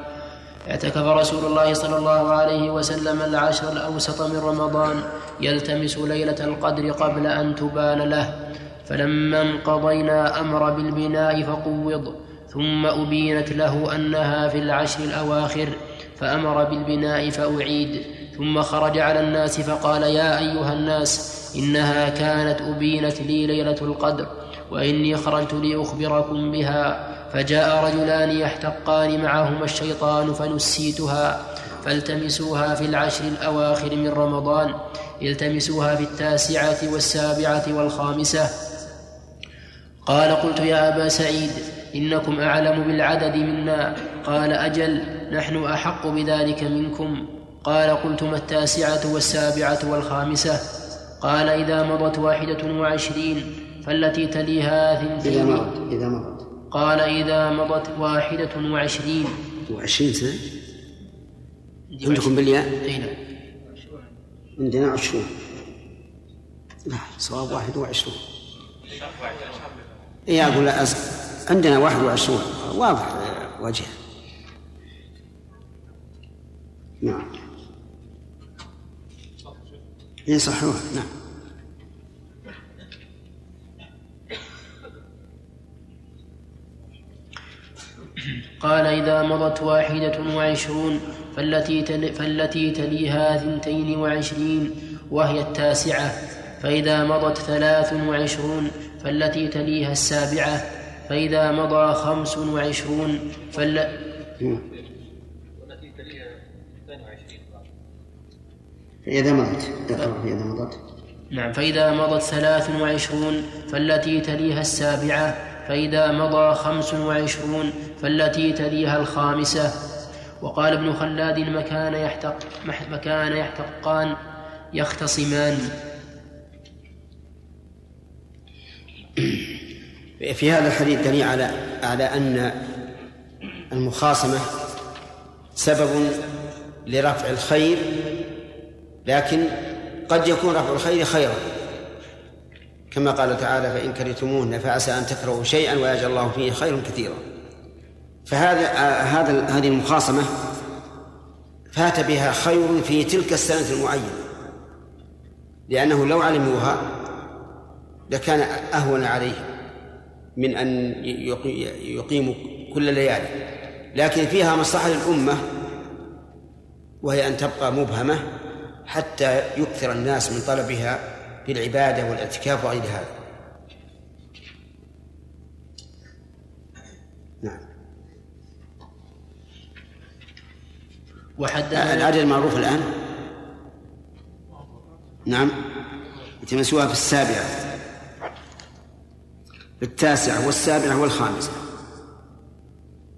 اعتكف رسول الله صلى الله عليه وسلم العشر الأوسط من رمضان يلتمس ليلة القدر قبل أن تبان له فلما انقضينا أمر بالبناء فقوض ثم أبينت له أنها في العشر الأواخر فأمر بالبناء فأعيد. ثم خرج على الناس فقال يا أيها الناس إنها كانت أبينت لي ليلة القدر وإني خرجت لأخبركم بها فجاء رجلان يحتقان معهما الشيطان فنسيتها فالتمسوها في العشر الأواخر من رمضان التمسوها في التاسعة والسابعة والخامسة قال قلت يا أبا سعيد إنكم أعلم بالعدد منا قال أجل نحن أحق بذلك منكم قال قلت ما التاسعة والسابعة والخامسة؟ قال إذا مضت واحدة وعشرين فالتي تليها ثنتين إذا مضت إذا مضت. قال إذا مضت واحدة وعشرين. وعشرين سنة؟ عندكم بالياء؟ أي نعم. عندنا عشرون. لا صواب واحد وعشرون. أقول لا أز... عندنا واحد وعشرون. واضح وجه. نعم. إيه صحوها نعم. قال إذا مضت واحدة وعشرون فالتي, تل فالتي تليها ثنتين وعشرين وهي التاسعة. فإذا مضت ثلاث وعشرون فالتي تليها السابعة. فإذا مضى خمس وعشرون فال فإذا مضت فإذا مضت نعم فإذا مضت ثلاث وعشرون فالتي تليها السابعة فإذا مضى خمس وعشرون فالتي تليها الخامسة. وقال ابن خلاد مكان يحتق مكان يحتقان يختصمان. في هذا الحديث دليل على على أن المخاصمة سبب لرفع الخير لكن قد يكون رفع الخير خيرا. كما قال تعالى فإن كرهتموهن فعسى أن تكرهوا شيئا ويجعل الله فيه خيرا كثيرا. فهذا هذا هذه المخاصمة فات بها خير في تلك السنة المعينة. لأنه لو علموها لكان أهون عليهم من أن يقيموا كل ليالي. لكن فيها مصلحة للأمة وهي أن تبقى مبهمة حتى يكثر الناس من طلبها في العبادة والاعتكاف وغير هذا. نعم. وحدثنا العدد المعروف الآن؟ نعم. يتمسوها في السابعة. في التاسعة والسابعة والخامسة.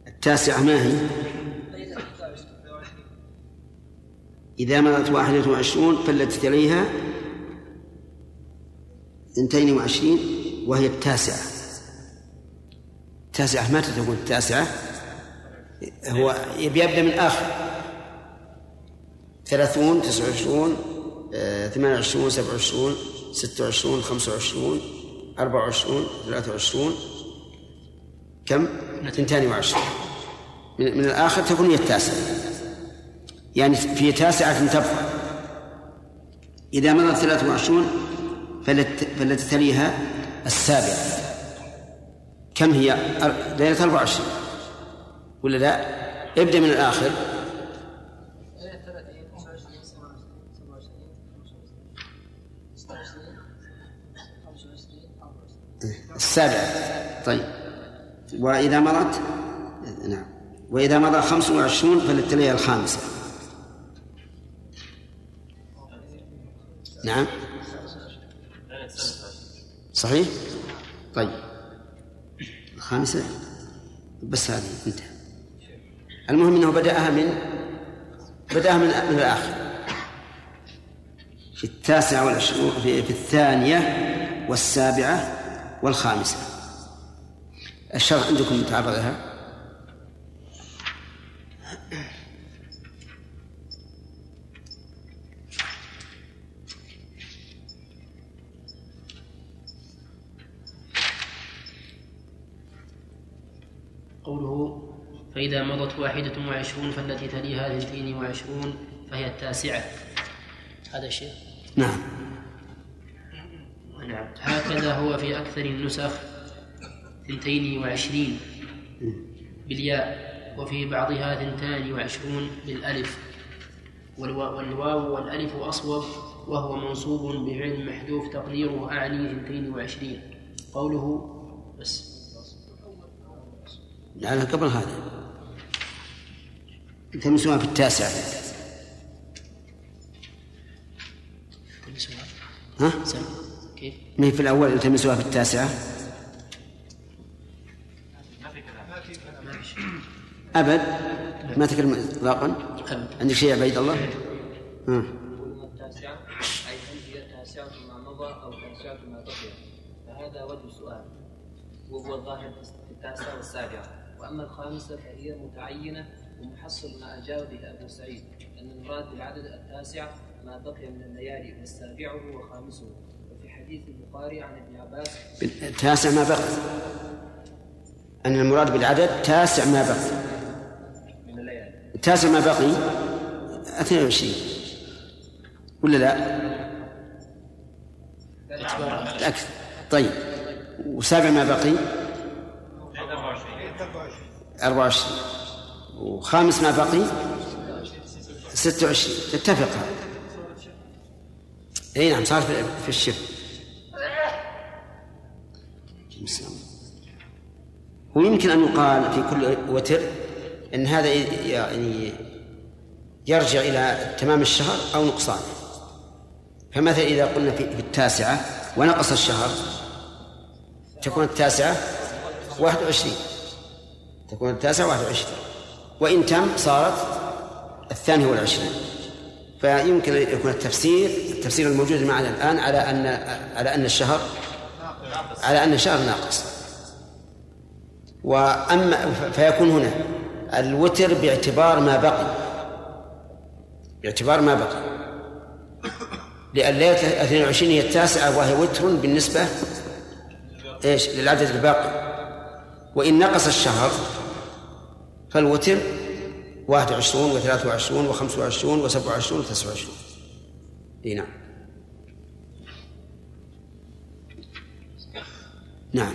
التاسعة ما هي؟ إذا مضت واحدة وعشرون فالتي تليها اثنتين وعشرين وهي التاسعة. التاسعة متى تكون التاسعة؟ هو يبدأ من آخر ثلاثون تسعة وعشرون آه، ثمانية وعشرون سبعة وعشرون ستة وعشرون خمسة وعشرون أربعة وعشرون ثلاثة وعشرون. كم؟ اثنتان وعشرون. من, من الآخر تكون هي التاسعة. يعني في تاسعة تبقى إذا مضت ثلاثة وعشرون فالتي تليها السابعة. كم هي؟ ليلة أربعة وعشرين. ولا لا؟ ابدأ من الآخر. السابعة. طيب. وإذا مضت نعم. وإذا مضى خمس وعشرون فللتلية الخامسة. نعم. صحيح؟ طيب. الخامسة. بس هذه انتهى المهم إنه بدأها من بدأها من الآخر. في التاسعة والعشرون في, في الثانية والسابعة والخامسة. الشرح عندكم متعرضها قوله فإذا مضت واحدة وعشرون فالتي تليها اثنتين وعشرون فهي التاسعة. هذا الشيء نعم. نعم. هكذا هو في أكثر النسخ اثنتين وعشرين بالياء وفي بعضها ثنتان وعشرون بالألف. والوا- والواو والألف أصوب وهو منصوب بفعل محذوف تقديره أعني ثنتين وعشرين. قوله بس. لعلها قبل هذا التمسوها في التاسع ها؟ كيف؟ ما هي في الأول التمسوها في التاسعة؟ أبد ما تكلم إطلاقا عندك شيء يا عبيد الله؟ ها. التاسعة أي هي تاسعة ما مضى أو تاسعة ما فهذا وجه وهو الظاهر في التاسعة والسابعة وأما الخامسة فهي متعينة ومحصل ما أجاب به أبو سعيد أن المراد بالعدد التاسع ما بقي من الليالي والسابعه وخامسه. وفي حديث البخاري عن ابن عباس تاسع ما بقي. أن المراد بالعدد تاسع ما بقي. من الليالي. تاسع ما بقي؟ 22 ولا لا؟ أكثر طيب. وسابع ما بقي؟ 24 وخامس ما بقي؟ 26 تتفق هذا. إي نعم صار في الشف ويمكن أن يقال في كل وتر إن هذا يعني يرجع إلى تمام الشهر أو نقصانه فمثلا إذا قلنا في التاسعة ونقص الشهر تكون التاسعة 21 تكون التاسعه 21 وإن تم صارت الثانية والعشرين. فيمكن أن يكون التفسير التفسير الموجود معنا الآن على أن على أن الشهر على أن الشهر ناقص. وأما فيكون هنا الوتر باعتبار ما بقي. باعتبار ما بقي. لأن ليلة 22 هي التاسعة وهي وتر بالنسبة إيش؟ للعدد الباقي. وإن نقص الشهر فالوتر واحد وعشرون وثلاثة وعشرون وخمسة وعشرون وسبعة وعشرون وتسعة وعشرون. إي نعم. نعم.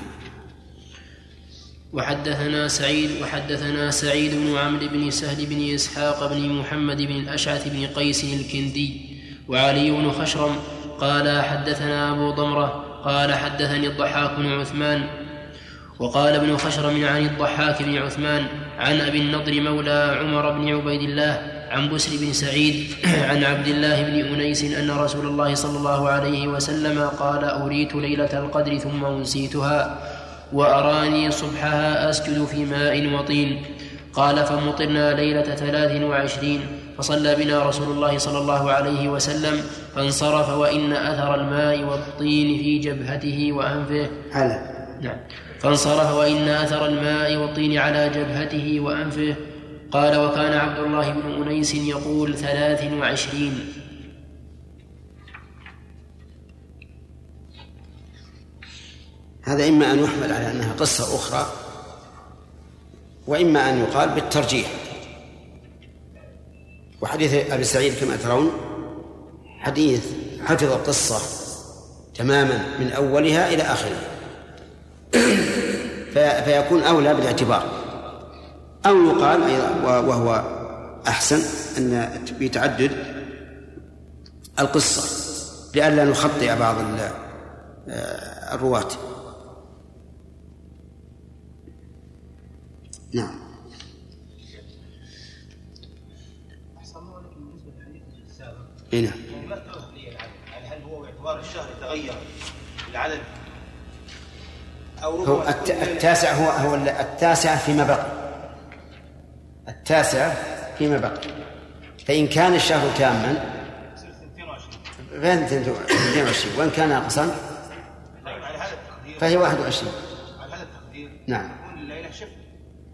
وحدثنا سعيد وحدثنا سعيد بن عمرو بن سهل بن إسحاق بن محمد بن الأشعث بن قيس الكندي وعلي بن خشرم قال حدثنا أبو ضمرة قال حدثني الضحاك بن عثمان وقال ابن خشرم عن الضحاك بن عثمان عن أبي النضر مولى عمر بن عبيد الله عن بسر بن سعيد عن عبد الله بن أنيس أن رسول الله صلى الله عليه وسلم قال أريت ليلة القدر ثم أنسيتها وأراني صبحها أسجد في ماء وطين. قال فمطرنا ليلة ثلاث وعشرين. فصلى بنا رسول الله صلى الله عليه وسلم فانصرف وإن أثر الماء والطين في جبهته وأنفه. على نعم. فانصرف وإن أثر الماء والطين على جبهته وأنفه. قال وكان عبد الله بن أنيس يقول ثلاث وعشرين. هذا إما أن يحمل على أنها قصة أخرى وإما أن يقال بالترجيح. وحديث أبي سعيد كما ترون حديث حفظ القصة تماما من أولها إلى آخرها. فيكون أولى بالاعتبار. أو يقال وهو أحسن أن بتعدد القصة لئلا نخطئ بعض آه، الرواة. نعم. اي نعم. هل هو باعتبار الشهر تغير العدد هو التاسع هو هو التاسع فيما بقي. التاسع فيما بقي. فإن كان الشهر تاما فين 22 وإن كان ناقصا فهي 21 نعم.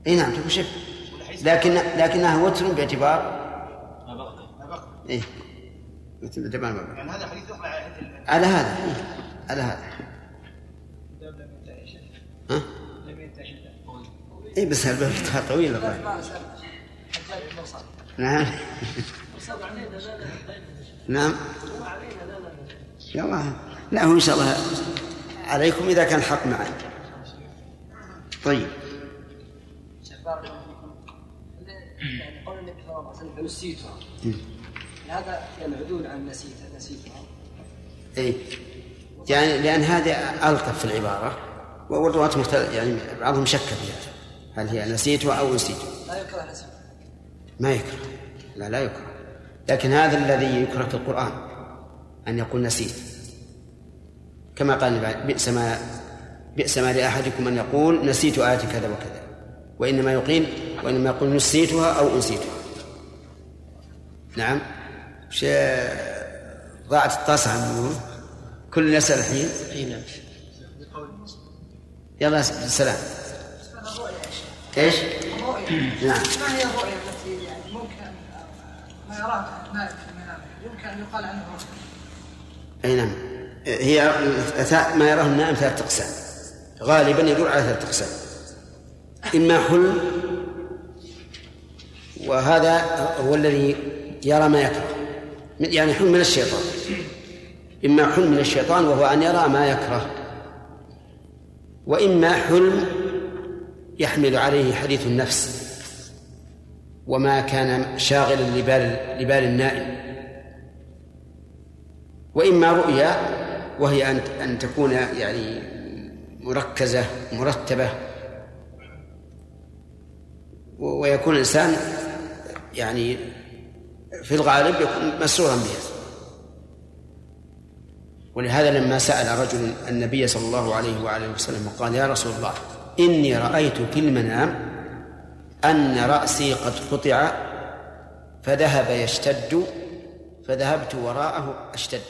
إي نعم تكون شف. لكن لكنها وتر باعتبار ما بقي ما بقي. إيه باعتبار ما يعني هذا حديث على هذا على هذا؟ اي بس الباب طويل نعم. نعم. يلا. لا هو إن شاء الله عليكم إذا كان الحق معي. طيب. قول النبي صلى الله عليه وسلم نسيتها هذا يعني عدول عن نسيت نسيتها اي يعني لأن هذه ألطف في العبارة والرواة يعني بعضهم شك فيها. هل هي نسيتها أو نسيت لا يكره نسيت ما يكره. لا لا يكره. لكن هذا الذي يكره في القرآن أن يقول نسيت. كما قال بئس ما بئس ما لأحدكم أن يقول نسيت آية كذا وكذا. وإنما يقيل وإنما يقول نسيتها أو أنسيتها. نعم. ضاعت الطاسة عن كل يسأل الحين يلا سلام. إيش؟ الرؤيا نعم. ما هي الرؤيا التي يعني ممكن ما يراها النائم في المنام يمكن أن يقال عنه رؤيا أي نعم. هي ما يراه النائم ثلاثة أقسام غالبا يدور على ثلاثة أقسام إما حلم وهذا هو الذي يرى ما يكره. يعني حلم من الشيطان. إما حلم من الشيطان وهو أن يرى ما يكره. وإما حلم يحمل عليه حديث النفس وما كان شاغلا لبال لبال النائم. وإما رؤيا وهي أن أن تكون يعني مركزة مرتبة. ويكون الإنسان يعني في الغالب يكون مسرورا بها. ولهذا لما سأل رجل النبي صلى الله عليه وآله وسلم وقال يا رسول الله إني رأيت في المنام أن رأسي قد قطع فذهب يشتد فذهبت وراءه أشتد.